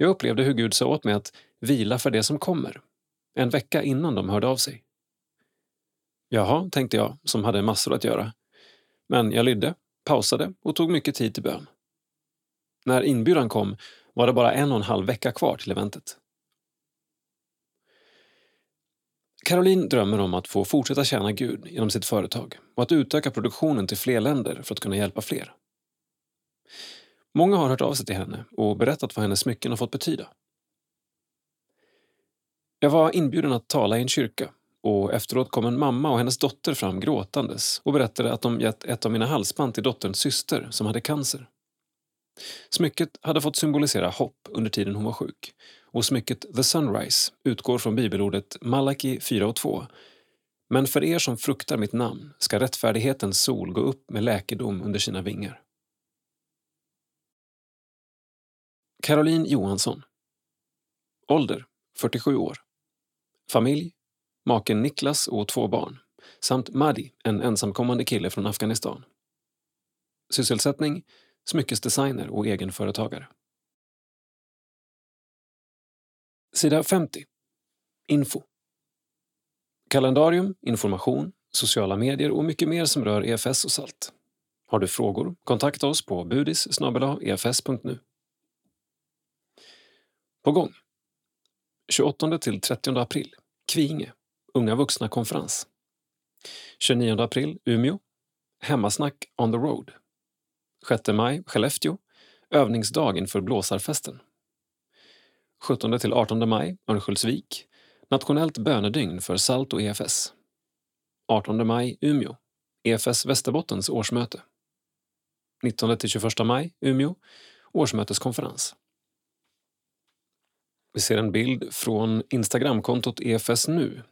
Jag upplevde hur Gud sa åt mig att vila för det som kommer, en vecka innan de hörde av sig. Jaha, tänkte jag, som hade massor att göra. Men jag lydde, pausade och tog mycket tid till bön. När inbjudan kom var det bara en och en halv vecka kvar till eventet. Caroline drömmer om att få fortsätta tjäna Gud genom sitt företag och att utöka produktionen till fler länder för att kunna hjälpa fler. Många har hört av sig till henne och berättat vad hennes smycken har fått betyda. Jag var inbjuden att tala i en kyrka och efteråt kom en mamma och hennes dotter fram gråtandes och berättade att de gett ett av mina halsband till dotterns syster som hade cancer. Smycket hade fått symbolisera hopp under tiden hon var sjuk och smycket The Sunrise utgår från bibelordet Malaki 4 och 2. Men för er som fruktar mitt namn ska rättfärdighetens sol gå upp med läkedom under sina vingar. Caroline Johansson Ålder 47 år Familj Maken Niklas och två barn samt Madi, en ensamkommande kille från Afghanistan. Sysselsättning smyckesdesigner och egenföretagare. Sida 50. Info. Kalendarium, information, sociala medier och mycket mer som rör EFS och SALT. Har du frågor? Kontakta oss på budis efs.nu. På gång. 28 till 30 april, Kvinge, Unga vuxna-konferens. 29 april, Umeå, Hemmasnack on the road. 6 maj, Skellefteå, övningsdag inför blåsarfesten. 17 till 18 maj, Örnsköldsvik, nationellt bönedygn för SALT och EFS. 18 maj, Umeå, EFS Västerbottens årsmöte. 19 till 21 maj, Umeå, årsmöteskonferens. Vi ser en bild från Instagramkontot EFS nu.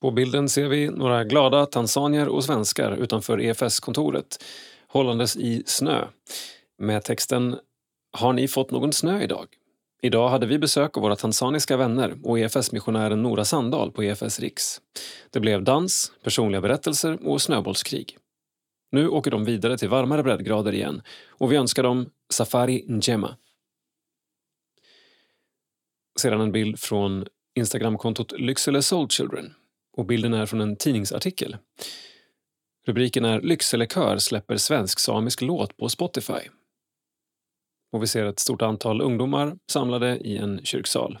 På bilden ser vi några glada tanzanier och svenskar utanför EFS-kontoret hållandes i snö med texten “Har ni fått någon snö idag?” Idag hade vi besök av våra tanzaniska vänner och EFS-missionären Nora Sandahl på EFS Riks. Det blev dans, personliga berättelser och snöbollskrig. Nu åker de vidare till varmare breddgrader igen och vi önskar dem Safari Njema. Sedan en bild från Instagramkontot Lycksele Soul Children och bilden är från en tidningsartikel. Rubriken är Lycksele Kör släpper svensk-samisk låt på Spotify. Och vi ser ett stort antal ungdomar samlade i en kyrksal.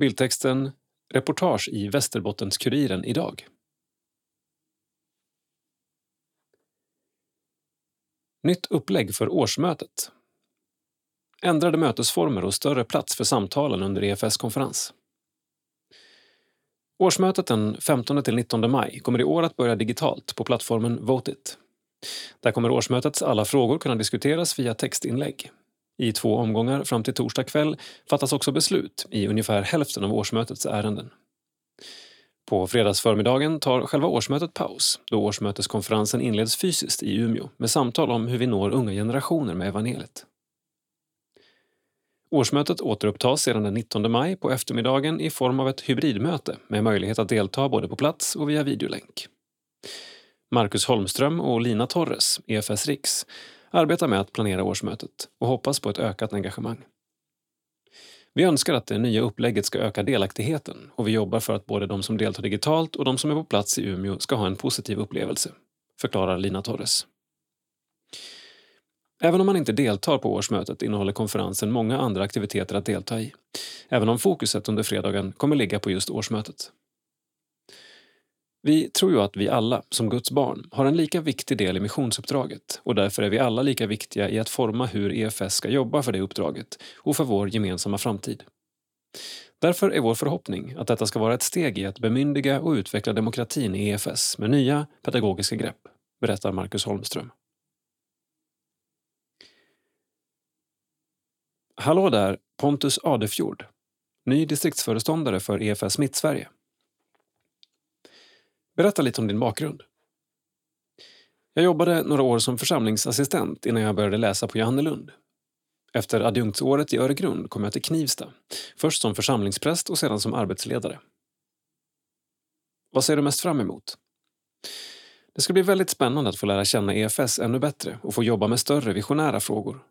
Bildtexten Reportage i Västerbottens-Kuriren idag. Nytt upplägg för årsmötet. Ändrade mötesformer och större plats för samtalen under EFS-konferens. Årsmötet den 15-19 maj kommer i år att börja digitalt på plattformen Votit. Där kommer årsmötets alla frågor kunna diskuteras via textinlägg. I två omgångar fram till torsdag kväll fattas också beslut i ungefär hälften av årsmötets ärenden. På fredagsförmiddagen tar själva årsmötet paus då årsmöteskonferensen inleds fysiskt i Umeå med samtal om hur vi når unga generationer med evangeliet. Årsmötet återupptas sedan den 19 maj på eftermiddagen i form av ett hybridmöte med möjlighet att delta både på plats och via videolänk. Marcus Holmström och Lina Torres, EFS Riks, arbetar med att planera årsmötet och hoppas på ett ökat engagemang. Vi önskar att det nya upplägget ska öka delaktigheten och vi jobbar för att både de som deltar digitalt och de som är på plats i Umeå ska ha en positiv upplevelse, förklarar Lina Torres. Även om man inte deltar på årsmötet innehåller konferensen många andra aktiviteter att delta i, även om fokuset under fredagen kommer ligga på just årsmötet. Vi tror ju att vi alla, som Guds barn, har en lika viktig del i missionsuppdraget och därför är vi alla lika viktiga i att forma hur EFS ska jobba för det uppdraget och för vår gemensamma framtid. Därför är vår förhoppning att detta ska vara ett steg i att bemyndiga och utveckla demokratin i EFS med nya pedagogiska grepp, berättar Marcus Holmström. Hallå där, Pontus Adefjord, ny distriktsföreståndare för EFS Mittsverige. Berätta lite om din bakgrund. Jag jobbade några år som församlingsassistent innan jag började läsa på Johannelund. Efter adjunktsåret i Öregrund kom jag till Knivsta, först som församlingspräst och sedan som arbetsledare. Vad ser du mest fram emot? Det ska bli väldigt spännande att få lära känna EFS ännu bättre och få jobba med större visionära frågor.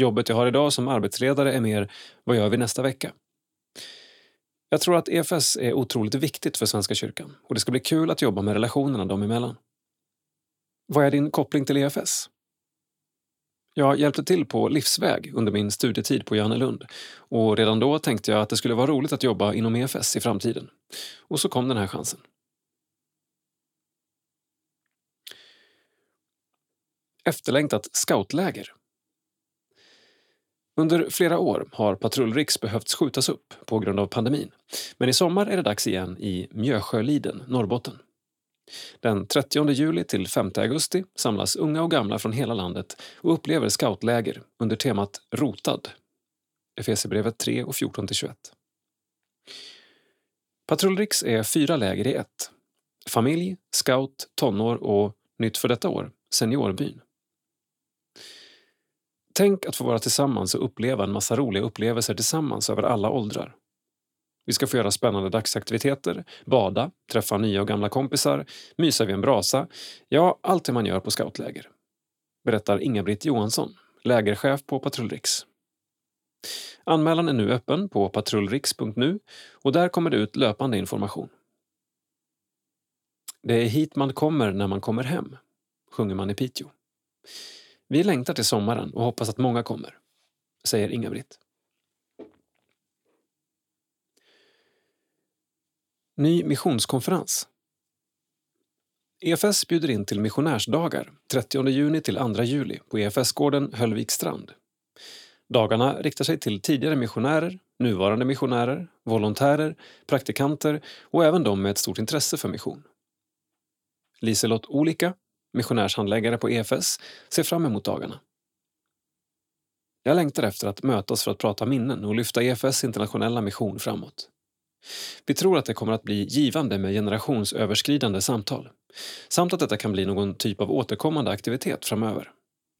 Jobbet jag har idag som arbetsledare är mer, vad gör vi nästa vecka? Jag tror att EFS är otroligt viktigt för Svenska kyrkan och det ska bli kul att jobba med relationerna dem emellan. Vad är din koppling till EFS? Jag hjälpte till på Livsväg under min studietid på Johannelund och redan då tänkte jag att det skulle vara roligt att jobba inom EFS i framtiden. Och så kom den här chansen. Efterlängtat scoutläger under flera år har patrullriks behövts skjutas upp på grund av pandemin. Men i sommar är det dags igen i Mjösjöliden, Norrbotten. Den 30 juli till 5 augusti samlas unga och gamla från hela landet och upplever scoutläger under temat Rotad. Efesierbrevet 3 och 14-21. Patrullriks är fyra läger i ett. Familj, scout, tonår och, nytt för detta år, seniorbyn. Tänk att få vara tillsammans och uppleva en massa roliga upplevelser tillsammans över alla åldrar. Vi ska få göra spännande dagsaktiviteter, bada, träffa nya och gamla kompisar, mysa vid en brasa. Ja, allt det man gör på scoutläger. Berättar Inga-Britt Johansson, lägerchef på Patrullriks. Anmälan är nu öppen på patrullriks.nu och där kommer det ut löpande information. Det är hit man kommer när man kommer hem, sjunger man i Piteå. Vi längtar till sommaren och hoppas att många kommer, säger Inga-Britt. Ny missionskonferens. EFS bjuder in till missionärsdagar 30 juni till 2 juli på EFS-gården Höllvikstrand. Dagarna riktar sig till tidigare missionärer, nuvarande missionärer, volontärer, praktikanter och även de med ett stort intresse för mission. Liselott Olika, missionärshandläggare på EFS, ser fram emot dagarna. Jag längtar efter att mötas för att prata minnen och lyfta EFS internationella mission framåt. Vi tror att det kommer att bli givande med generationsöverskridande samtal samt att detta kan bli någon typ av återkommande aktivitet framöver,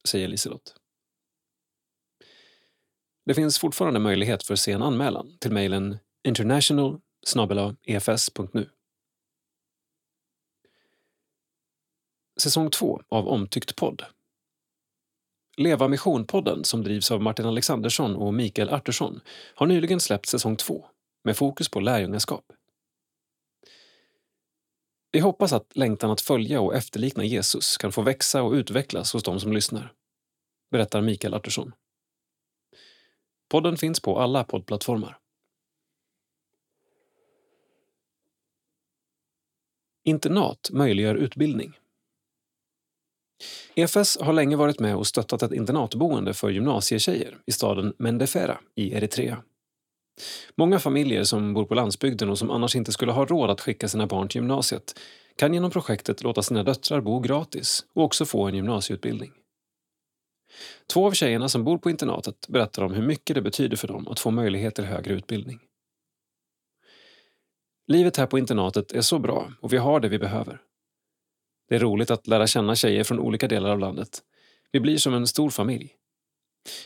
säger Liselott. Det finns fortfarande möjlighet för sen anmälan till mejlen international efs.nu. säsong 2 av Omtyckt podd. Leva Mission-podden, som drivs av Martin Alexandersson och Mikael Artursson, har nyligen släppt säsong 2 med fokus på lärjungaskap. Vi hoppas att längtan att följa och efterlikna Jesus kan få växa och utvecklas hos de som lyssnar, berättar Mikael Artursson. Podden finns på alla poddplattformar. Internat möjliggör utbildning. EFS har länge varit med och stöttat ett internatboende för gymnasietjejer i staden Mendefera i Eritrea. Många familjer som bor på landsbygden och som annars inte skulle ha råd att skicka sina barn till gymnasiet kan genom projektet låta sina döttrar bo gratis och också få en gymnasieutbildning. Två av tjejerna som bor på internatet berättar om hur mycket det betyder för dem att få möjlighet till högre utbildning. Livet här på internatet är så bra och vi har det vi behöver. Det är roligt att lära känna tjejer från olika delar av landet. Vi blir som en stor familj.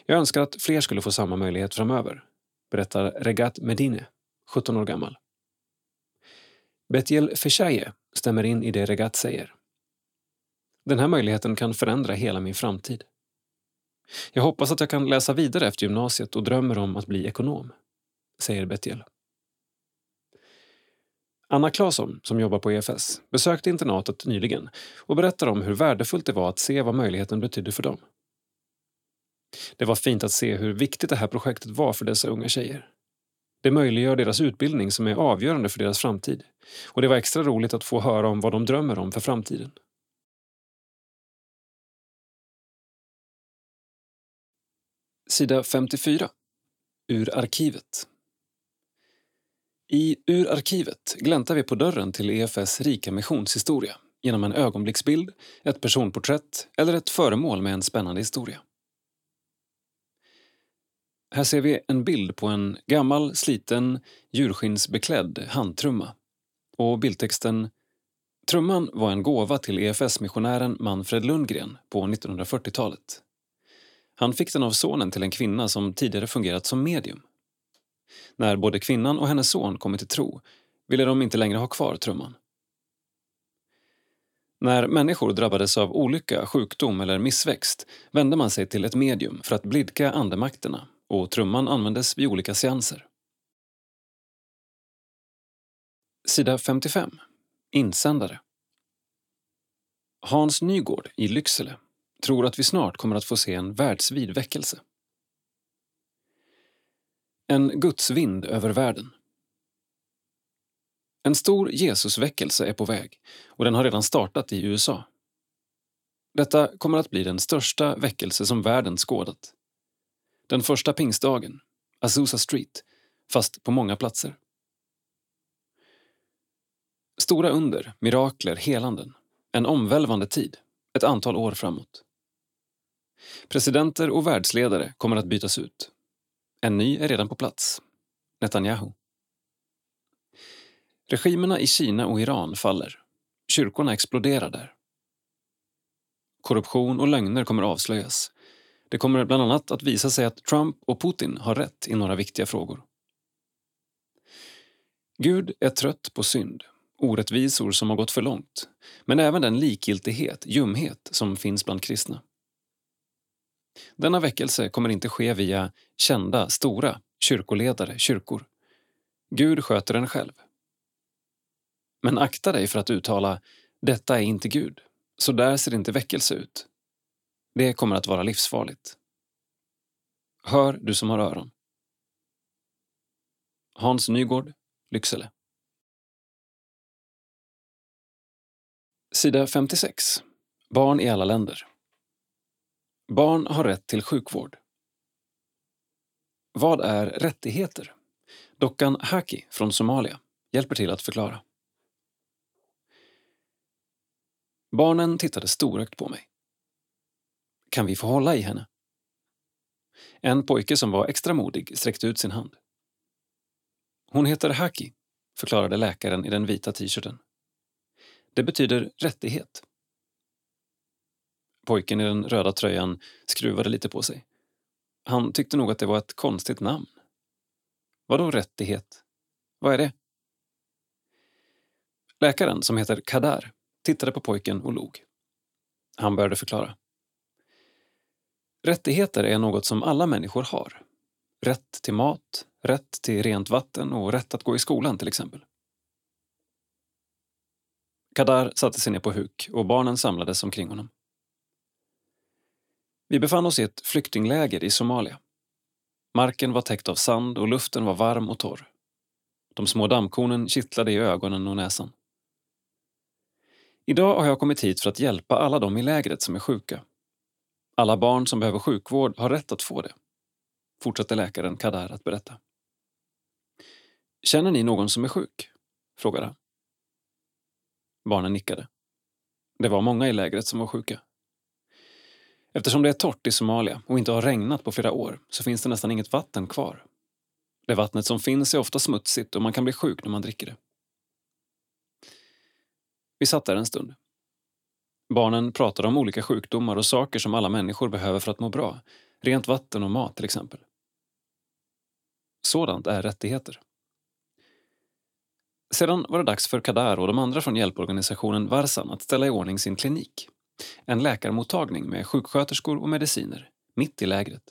Jag önskar att fler skulle få samma möjlighet framöver, berättar Regat Medine, 17 år gammal. Betiel Feshaye stämmer in i det Regat säger. Den här möjligheten kan förändra hela min framtid. Jag hoppas att jag kan läsa vidare efter gymnasiet och drömmer om att bli ekonom, säger Betiel. Anna Claesson, som jobbar på EFS, besökte internatet nyligen och berättar om hur värdefullt det var att se vad möjligheten betydde för dem. Det var fint att se hur viktigt det här projektet var för dessa unga tjejer. Det möjliggör deras utbildning som är avgörande för deras framtid. Och det var extra roligt att få höra om vad de drömmer om för framtiden. Sida 54. Ur arkivet. I Ur arkivet gläntar vi på dörren till EFS rika missionshistoria genom en ögonblicksbild, ett personporträtt eller ett föremål med en spännande historia. Här ser vi en bild på en gammal, sliten, djurskinnsbeklädd handtrumma. Och bildtexten Trumman var en gåva till EFS-missionären Manfred Lundgren på 1940-talet. Han fick den av sonen till en kvinna som tidigare fungerat som medium. När både kvinnan och hennes son kommit till tro ville de inte längre ha kvar trumman. När människor drabbades av olycka, sjukdom eller missväxt vände man sig till ett medium för att blidka andemakterna och trumman användes vid olika seanser. Sida 55. Insändare. Hans Nygård i Lycksele tror att vi snart kommer att få se en världsvid väckelse. En gudsvind över världen. En stor Jesusväckelse är på väg och den har redan startat i USA. Detta kommer att bli den största väckelse som världen skådat. Den första pingstdagen, Azusa Street, fast på många platser. Stora under, mirakler, helanden. En omvälvande tid, ett antal år framåt. Presidenter och världsledare kommer att bytas ut. En ny är redan på plats, Netanyahu. Regimerna i Kina och Iran faller. Kyrkorna exploderar där. Korruption och lögner kommer avslöjas. Det kommer bland annat att visa sig att Trump och Putin har rätt i några viktiga frågor. Gud är trött på synd, orättvisor som har gått för långt men även den likgiltighet, ljumhet som finns bland kristna. Denna väckelse kommer inte ske via kända, stora kyrkoledare, kyrkor. Gud sköter den själv. Men akta dig för att uttala “detta är inte Gud, så där ser inte väckelse ut” Det kommer att vara livsfarligt. Hör du som har öron. Hans Nygård, Lycksele. Sida 56. Barn i alla länder. Barn har rätt till sjukvård. Vad är rättigheter? Dockan Haki från Somalia hjälper till att förklara. Barnen tittade storögt på mig. Kan vi få hålla i henne? En pojke som var extra modig sträckte ut sin hand. Hon heter Haki, förklarade läkaren i den vita t-shirten. Det betyder rättighet. Pojken i den röda tröjan skruvade lite på sig. Han tyckte nog att det var ett konstigt namn. Vadå rättighet? Vad är det? Läkaren, som heter Kadar, tittade på pojken och log. Han började förklara. Rättigheter är något som alla människor har. Rätt till mat, rätt till rent vatten och rätt att gå i skolan till exempel. Kadar satte sig ner på huk och barnen samlades omkring honom. Vi befann oss i ett flyktingläger i Somalia. Marken var täckt av sand och luften var varm och torr. De små dammkornen kittlade i ögonen och näsan. Idag har jag kommit hit för att hjälpa alla de i lägret som är sjuka alla barn som behöver sjukvård har rätt att få det, fortsatte läkaren Kadar att berätta. Känner ni någon som är sjuk? frågade han. Barnen nickade. Det var många i lägret som var sjuka. Eftersom det är torrt i Somalia och inte har regnat på flera år så finns det nästan inget vatten kvar. Det vattnet som finns är ofta smutsigt och man kan bli sjuk när man dricker det. Vi satt där en stund. Barnen pratade om olika sjukdomar och saker som alla människor behöver för att må bra. Rent vatten och mat till exempel. Sådant är rättigheter. Sedan var det dags för Kadar och de andra från hjälporganisationen Varsan att ställa i ordning sin klinik. En läkarmottagning med sjuksköterskor och mediciner, mitt i lägret.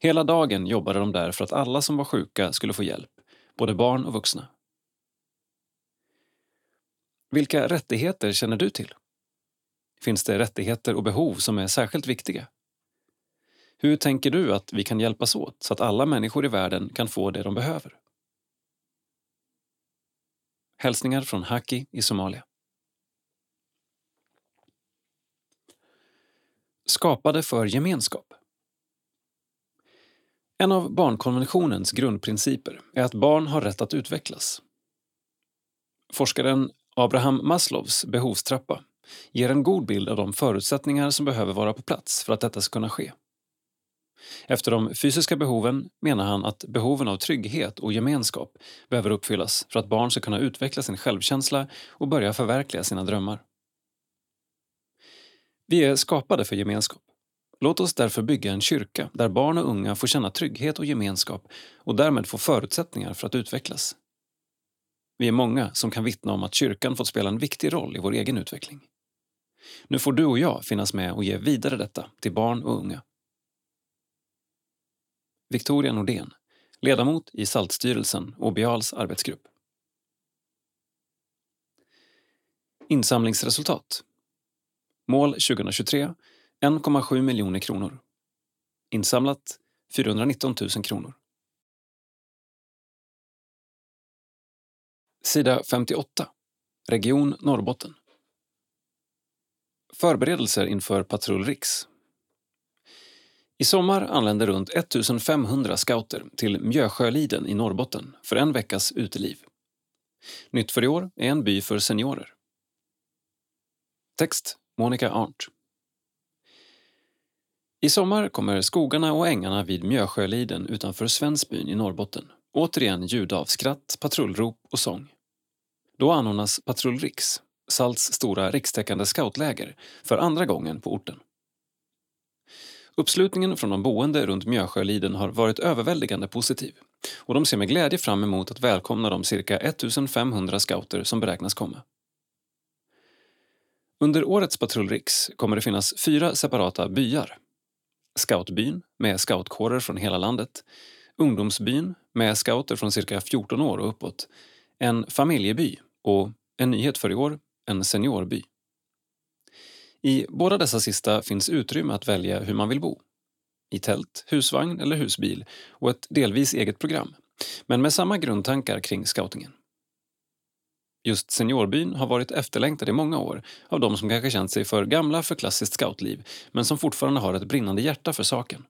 Hela dagen jobbade de där för att alla som var sjuka skulle få hjälp, både barn och vuxna. Vilka rättigheter känner du till? Finns det rättigheter och behov som är särskilt viktiga? Hur tänker du att vi kan hjälpas åt så att alla människor i världen kan få det de behöver? Hälsningar från Haki i Somalia. Skapade för gemenskap. En av barnkonventionens grundprinciper är att barn har rätt att utvecklas. Forskaren Abraham Maslows behovstrappa ger en god bild av de förutsättningar som behöver vara på plats för att detta ska kunna ske. Efter de fysiska behoven menar han att behoven av trygghet och gemenskap behöver uppfyllas för att barn ska kunna utveckla sin självkänsla och börja förverkliga sina drömmar. Vi är skapade för gemenskap. Låt oss därför bygga en kyrka där barn och unga får känna trygghet och gemenskap och därmed få förutsättningar för att utvecklas. Vi är många som kan vittna om att kyrkan fått spela en viktig roll i vår egen utveckling. Nu får du och jag finnas med och ge vidare detta till barn och unga. Victoria Nordén, ledamot i Saltstyrelsen och Bials arbetsgrupp. Insamlingsresultat. Mål 2023 1,7 miljoner kronor. Insamlat 419 000 kronor. Sida 58. Region Norrbotten. Förberedelser inför Patrull Riks. I sommar anländer runt 1500 scouter till Mjösjöliden i Norrbotten för en veckas uteliv. Nytt för i år är en by för seniorer. Text Monica Arndt. I sommar kommer skogarna och ängarna vid Mjösjöliden utanför Svensbyn i Norrbotten återigen ljuda av skratt, patrullrop och sång. Då anordnas Patrull Riks, Salts stora rikstäckande scoutläger, för andra gången på orten. Uppslutningen från de boende runt Mjösjöliden har varit överväldigande positiv och de ser med glädje fram emot att välkomna de cirka 1500 scouter som beräknas komma. Under årets patrullriks kommer det finnas fyra separata byar. Scoutbyn med scoutkårer från hela landet, Ungdomsbyn med scouter från cirka 14 år och uppåt, en familjeby och, en nyhet för i år, en seniorby. I båda dessa sista finns utrymme att välja hur man vill bo. I tält, husvagn eller husbil och ett delvis eget program, men med samma grundtankar kring scoutingen. Just seniorbyn har varit efterlängtad i många år av de som kanske känt sig för gamla för klassiskt scoutliv men som fortfarande har ett brinnande hjärta för saken.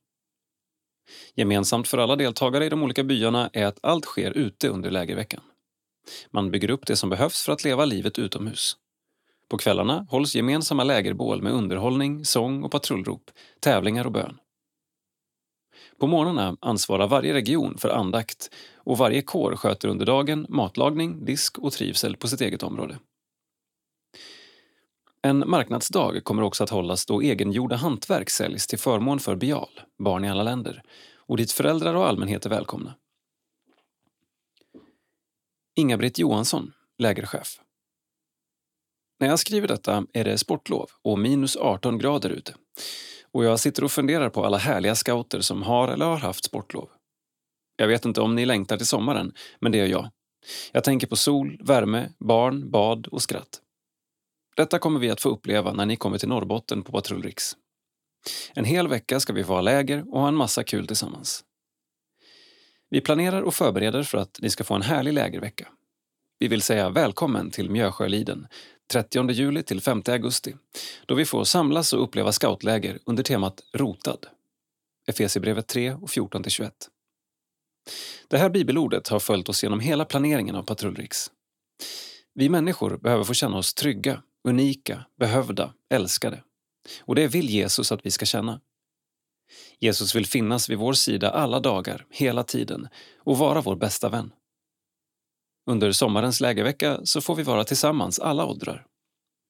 Gemensamt för alla deltagare i de olika byarna är att allt sker ute under lägerveckan. Man bygger upp det som behövs för att leva livet utomhus. På kvällarna hålls gemensamma lägerbål med underhållning, sång och patrullrop, tävlingar och bön. På morgnarna ansvarar varje region för andakt och varje kår sköter under dagen matlagning, disk och trivsel på sitt eget område. En marknadsdag kommer också att hållas då egengjorda hantverk säljs till förmån för Bial, Barn i alla länder, och dit föräldrar och allmänhet är välkomna. Inga-Britt Johansson, lägerchef. När jag skriver detta är det sportlov och minus 18 grader ute. Och jag sitter och funderar på alla härliga scouter som har eller har haft sportlov. Jag vet inte om ni längtar till sommaren, men det gör jag. Jag tänker på sol, värme, barn, bad och skratt. Detta kommer vi att få uppleva när ni kommer till Norrbotten på Patrullriks. En hel vecka ska vi få ha läger och ha en massa kul tillsammans. Vi planerar och förbereder för att ni ska få en härlig lägervecka. Vi vill säga välkommen till Mjösjöliden 30 juli till 5 augusti då vi får samlas och uppleva scoutläger under temat Rotad. Efesierbrevet 3 och 14-21. Det här bibelordet har följt oss genom hela planeringen av Patrullriks. Vi människor behöver få känna oss trygga, unika, behövda, älskade. Och det vill Jesus att vi ska känna. Jesus vill finnas vid vår sida alla dagar, hela tiden och vara vår bästa vän. Under sommarens lägervecka så får vi vara tillsammans alla åldrar.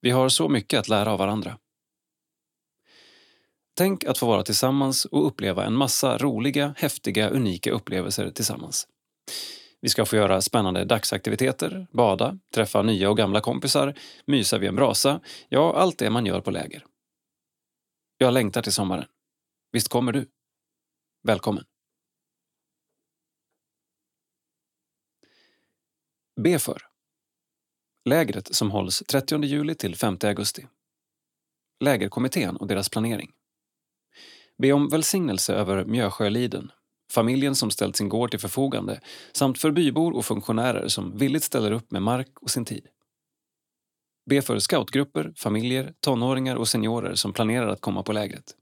Vi har så mycket att lära av varandra. Tänk att få vara tillsammans och uppleva en massa roliga, häftiga, unika upplevelser tillsammans. Vi ska få göra spännande dagsaktiviteter, bada, träffa nya och gamla kompisar, mysa vid en brasa, ja, allt det man gör på läger. Jag längtar till sommaren. Visst kommer du? Välkommen! Be för. Lägret som hålls 30 juli till 5 augusti. Lägerkommittén och deras planering. Be om välsignelse över Mjösjöliden, familjen som ställt sin gård till förfogande samt för bybor och funktionärer som villigt ställer upp med mark och sin tid. Be för scoutgrupper, familjer, tonåringar och seniorer som planerar att komma på lägret.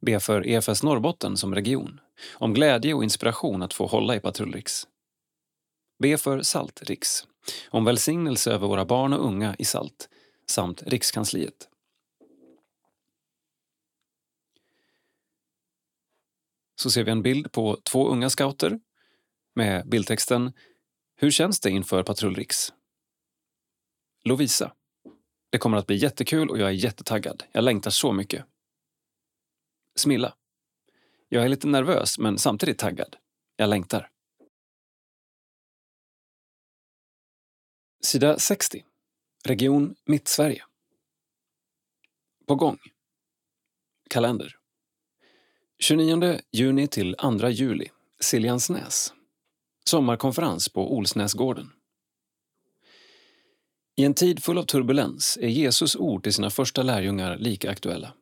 Be för EFS Norrbotten som region, om glädje och inspiration att få hålla i patrullriks. Be för Saltriks, om välsignelse över våra barn och unga i Salt, samt Rikskansliet. Så ser vi en bild på två unga scouter med bildtexten Hur känns det inför Patrull Riks? Lovisa. Det kommer att bli jättekul och jag är jättetaggad. Jag längtar så mycket. Smilla. Jag är lite nervös men samtidigt taggad. Jag längtar. Sida 60. Region Mittsverige. På gång. Kalender. 29 juni till 2 juli, Siljansnäs. Sommarkonferens på Olsnäsgården. I en tid full av turbulens är Jesus ord till sina första lärjungar lika aktuella.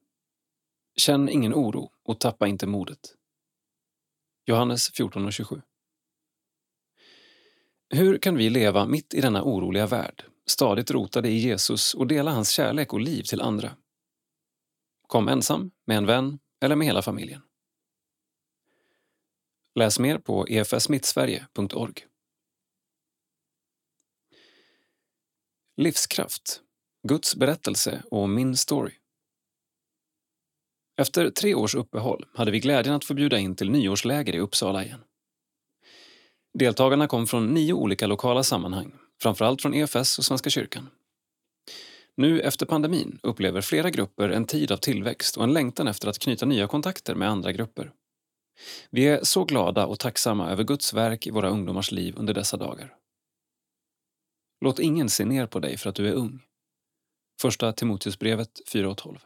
Känn ingen oro och tappa inte modet. Johannes 14.27 hur kan vi leva mitt i denna oroliga värld, stadigt rotade i Jesus och dela hans kärlek och liv till andra? Kom ensam, med en vän eller med hela familjen. Läs mer på efsmittsverige.org. Livskraft, Guds berättelse och min story. Efter tre års uppehåll hade vi glädjen att få bjuda in till nyårsläger i Uppsala igen. Deltagarna kom från nio olika lokala sammanhang, framförallt från EFS och Svenska kyrkan. Nu efter pandemin upplever flera grupper en tid av tillväxt och en längtan efter att knyta nya kontakter med andra grupper. Vi är så glada och tacksamma över Guds verk i våra ungdomars liv under dessa dagar. Låt ingen se ner på dig för att du är ung. Första Timoteusbrevet 4.12.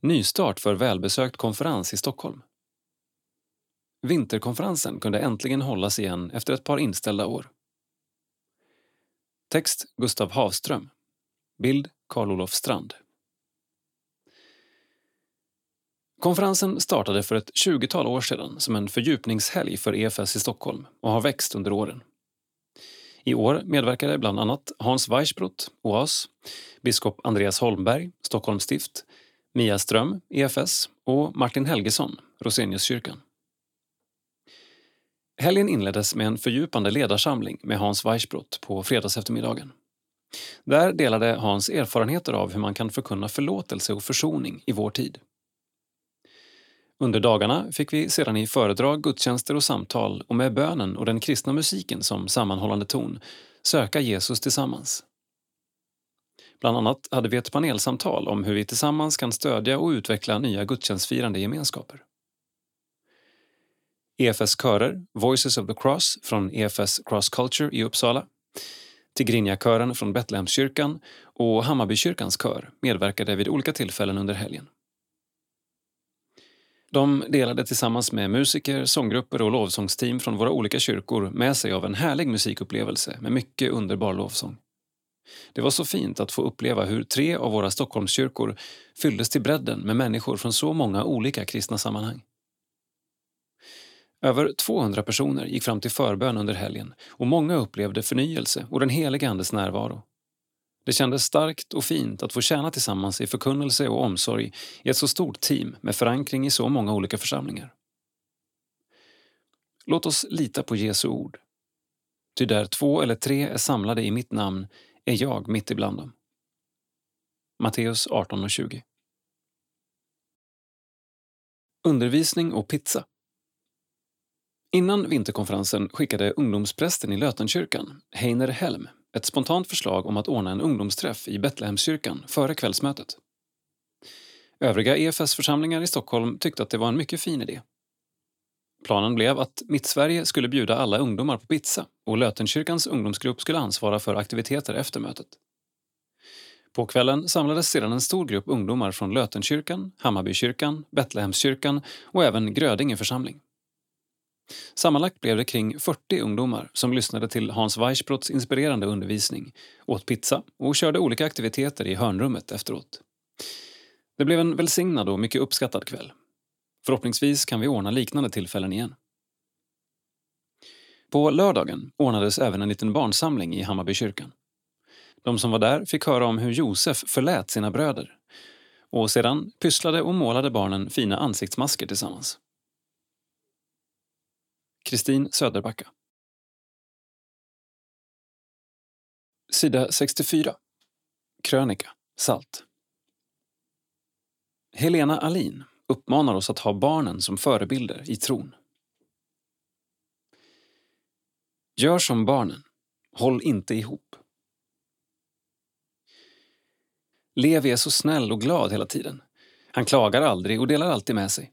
Nystart för välbesökt konferens i Stockholm. Vinterkonferensen kunde äntligen hållas igen efter ett par inställda år. Text Gustav Havström. Bild Karl-Olof Strand. Konferensen startade för ett 20-tal år sedan som en fördjupningshelg för EFS i Stockholm och har växt under åren. I år medverkade bland annat Hans Weissbrot, OAS, biskop Andreas Holmberg, Stockholms stift, Mia Ström, EFS och Martin Helgesson, Roseniuskyrkan. Helgen inleddes med en fördjupande ledarsamling med Hans Weichbrott på fredagseftermiddagen. Där delade Hans erfarenheter av hur man kan förkunna förlåtelse och försoning i vår tid. Under dagarna fick vi sedan i föredrag, gudstjänster och samtal och med bönen och den kristna musiken som sammanhållande ton söka Jesus tillsammans. Bland annat hade vi ett panelsamtal om hur vi tillsammans kan stödja och utveckla nya gudstjänstfirande gemenskaper. EFS körer, Voices of the Cross från EFS Cross Culture i Uppsala, Tigrinjakören från Betlehemskyrkan och Hammarbykyrkans kör medverkade vid olika tillfällen under helgen. De delade tillsammans med musiker, sånggrupper och lovsångsteam från våra olika kyrkor med sig av en härlig musikupplevelse med mycket underbar lovsång. Det var så fint att få uppleva hur tre av våra Stockholmskyrkor fylldes till bredden med människor från så många olika kristna sammanhang. Över 200 personer gick fram till förbön under helgen och många upplevde förnyelse och den helige Andes närvaro. Det kändes starkt och fint att få tjäna tillsammans i förkunnelse och omsorg i ett så stort team med förankring i så många olika församlingar. Låt oss lita på Jesu ord. Ty där två eller tre är samlade i mitt namn är jag mitt ibland dem. Matteus 18 och 20. Undervisning och pizza. Innan vinterkonferensen skickade ungdomsprästen i Lötenkyrkan, Heiner Helm, ett spontant förslag om att ordna en ungdomsträff i Betlehemskyrkan före kvällsmötet. Övriga EFS-församlingar i Stockholm tyckte att det var en mycket fin idé. Planen blev att Mittsverige skulle bjuda alla ungdomar på pizza och Lötenkyrkans ungdomsgrupp skulle ansvara för aktiviteter efter mötet. På kvällen samlades sedan en stor grupp ungdomar från Lötenkyrkan, Hammarbykyrkan, Betlehemskyrkan och även Grödinge församling. Sammanlagt blev det kring 40 ungdomar som lyssnade till Hans Weissbrotts inspirerande undervisning, åt pizza och körde olika aktiviteter i hörnrummet efteråt. Det blev en välsignad och mycket uppskattad kväll. Förhoppningsvis kan vi ordna liknande tillfällen igen. På lördagen ordnades även en liten barnsamling i Hammarbykyrkan. De som var där fick höra om hur Josef förlät sina bröder och sedan pysslade och målade barnen fina ansiktsmasker tillsammans. Kristin Söderbacka. Sida 64. Krönika. Salt. Helena Alin uppmanar oss att ha barnen som förebilder i tron. Gör som barnen. Håll inte ihop. Levi är så snäll och glad hela tiden. Han klagar aldrig och delar alltid med sig.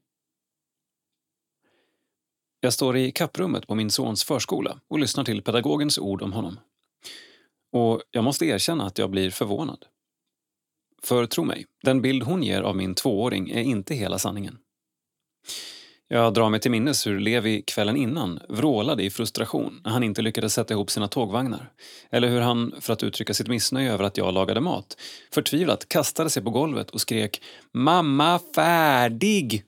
Jag står i kapprummet på min sons förskola och lyssnar till pedagogens ord om honom. Och jag måste erkänna att jag blir förvånad. För tro mig, den bild hon ger av min tvååring är inte hela sanningen. Jag drar mig till minnes hur Levi kvällen innan vrålade i frustration när han inte lyckades sätta ihop sina tågvagnar. Eller hur han, för att uttrycka sitt missnöje över att jag lagade mat, förtvivlat kastade sig på golvet och skrek “Mamma, färdig!”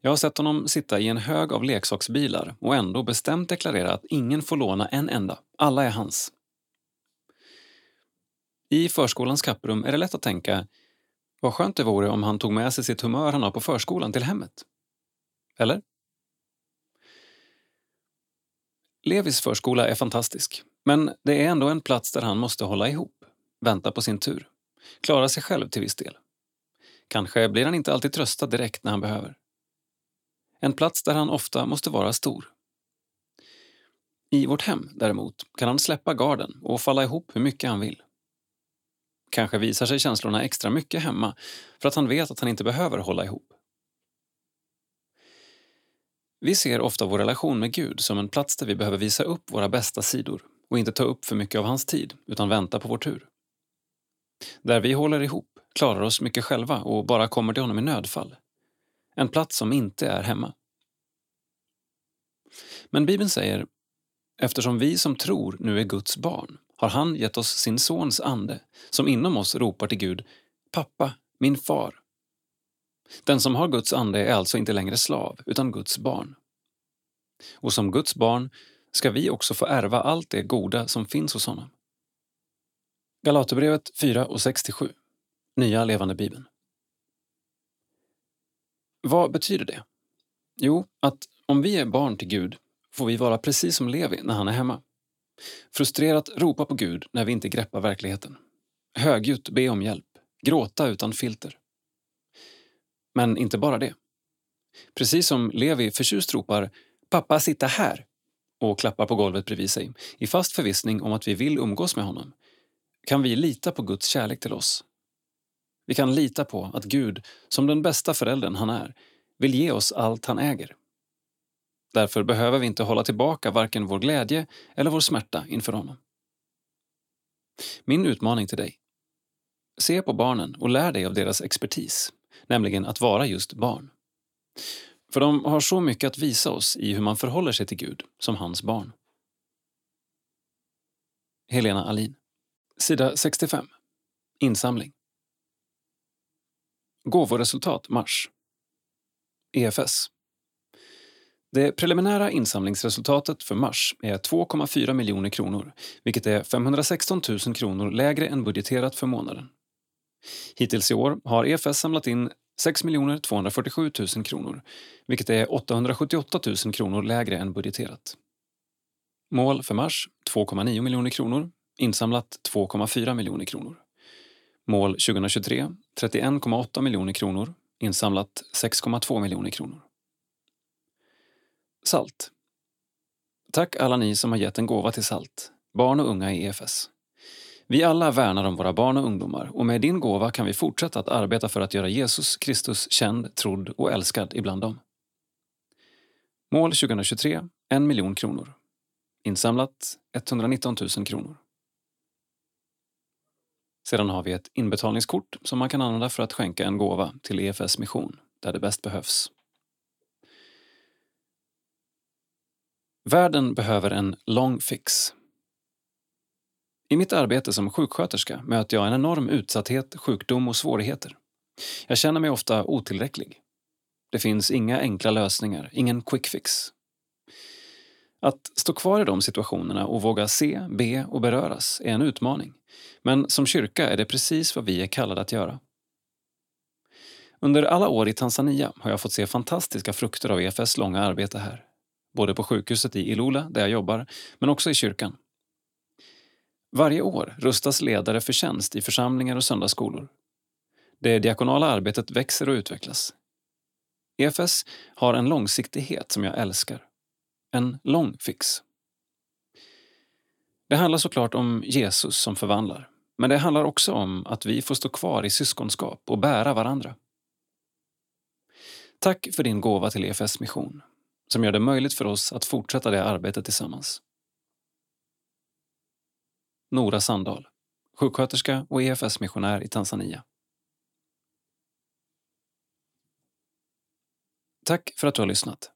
Jag har sett honom sitta i en hög av leksaksbilar och ändå bestämt deklarera att ingen får låna en enda. Alla är hans. I förskolans kapprum är det lätt att tänka vad skönt det vore om han tog med sig sitt humör han har på förskolan till hemmet. Eller? Levis förskola är fantastisk, men det är ändå en plats där han måste hålla ihop, vänta på sin tur, klara sig själv till viss del. Kanske blir han inte alltid tröstad direkt när han behöver. En plats där han ofta måste vara stor. I vårt hem, däremot, kan han släppa garden och falla ihop hur mycket han vill. Kanske visar sig känslorna extra mycket hemma för att han vet att han inte behöver hålla ihop. Vi ser ofta vår relation med Gud som en plats där vi behöver visa upp våra bästa sidor och inte ta upp för mycket av hans tid, utan vänta på vår tur. Där vi håller ihop, klarar oss mycket själva och bara kommer till honom i nödfall. En plats som inte är hemma. Men Bibeln säger, eftersom vi som tror nu är Guds barn har han gett oss sin sons ande som inom oss ropar till Gud Pappa, min far. Den som har Guds ande är alltså inte längre slav, utan Guds barn. Och som Guds barn ska vi också få ärva allt det goda som finns hos honom. Galaterbrevet 4 och 67. Nya levande bibeln. Vad betyder det? Jo, att om vi är barn till Gud får vi vara precis som Levi när han är hemma. Frustrerat ropa på Gud när vi inte greppar verkligheten. Högljutt be om hjälp. Gråta utan filter. Men inte bara det. Precis som Levi förtjust ropar “Pappa, sitta här” och klappar på golvet bredvid sig i fast förvissning om att vi vill umgås med honom kan vi lita på Guds kärlek till oss. Vi kan lita på att Gud, som den bästa föräldern han är, vill ge oss allt han äger. Därför behöver vi inte hålla tillbaka varken vår glädje eller vår smärta inför honom. Min utmaning till dig. Se på barnen och lär dig av deras expertis, nämligen att vara just barn. För de har så mycket att visa oss i hur man förhåller sig till Gud som hans barn. Helena Alin. Sida 65. Insamling. Gåvoresultat mars. EFS. Det preliminära insamlingsresultatet för mars är 2,4 miljoner kronor vilket är 516 000 kronor lägre än budgeterat för månaden. Hittills i år har EFS samlat in 6 247 000 kronor vilket är 878 000 kronor lägre än budgeterat. Mål för mars 2,9 miljoner kronor, insamlat 2,4 miljoner kronor. Mål 2023 31,8 miljoner kronor, insamlat 6,2 miljoner kronor. Salt. Tack alla ni som har gett en gåva till SALT, barn och unga i EFS. Vi alla värnar om våra barn och ungdomar och med din gåva kan vi fortsätta att arbeta för att göra Jesus Kristus känd, trodd och älskad ibland dem. Mål 2023 1 miljon kronor. Insamlat 119 000 kronor. Sedan har vi ett inbetalningskort som man kan använda för att skänka en gåva till EFS mission, där det bäst behövs. Världen behöver en long fix. I mitt arbete som sjuksköterska möter jag en enorm utsatthet, sjukdom och svårigheter. Jag känner mig ofta otillräcklig. Det finns inga enkla lösningar, ingen quick fix. Att stå kvar i de situationerna och våga se, be och beröras är en utmaning. Men som kyrka är det precis vad vi är kallade att göra. Under alla år i Tanzania har jag fått se fantastiska frukter av EFS långa arbete här. Både på sjukhuset i Ilula, där jag jobbar, men också i kyrkan. Varje år rustas ledare för tjänst i församlingar och söndagsskolor. Det diakonala arbetet växer och utvecklas. EFS har en långsiktighet som jag älskar. En lång fix. Det handlar såklart om Jesus som förvandlar, men det handlar också om att vi får stå kvar i syskonskap och bära varandra. Tack för din gåva till EFS mission, som gör det möjligt för oss att fortsätta det arbetet tillsammans. Nora Sandahl, sjuksköterska och EFS-missionär i Tanzania. Tack för att du har lyssnat.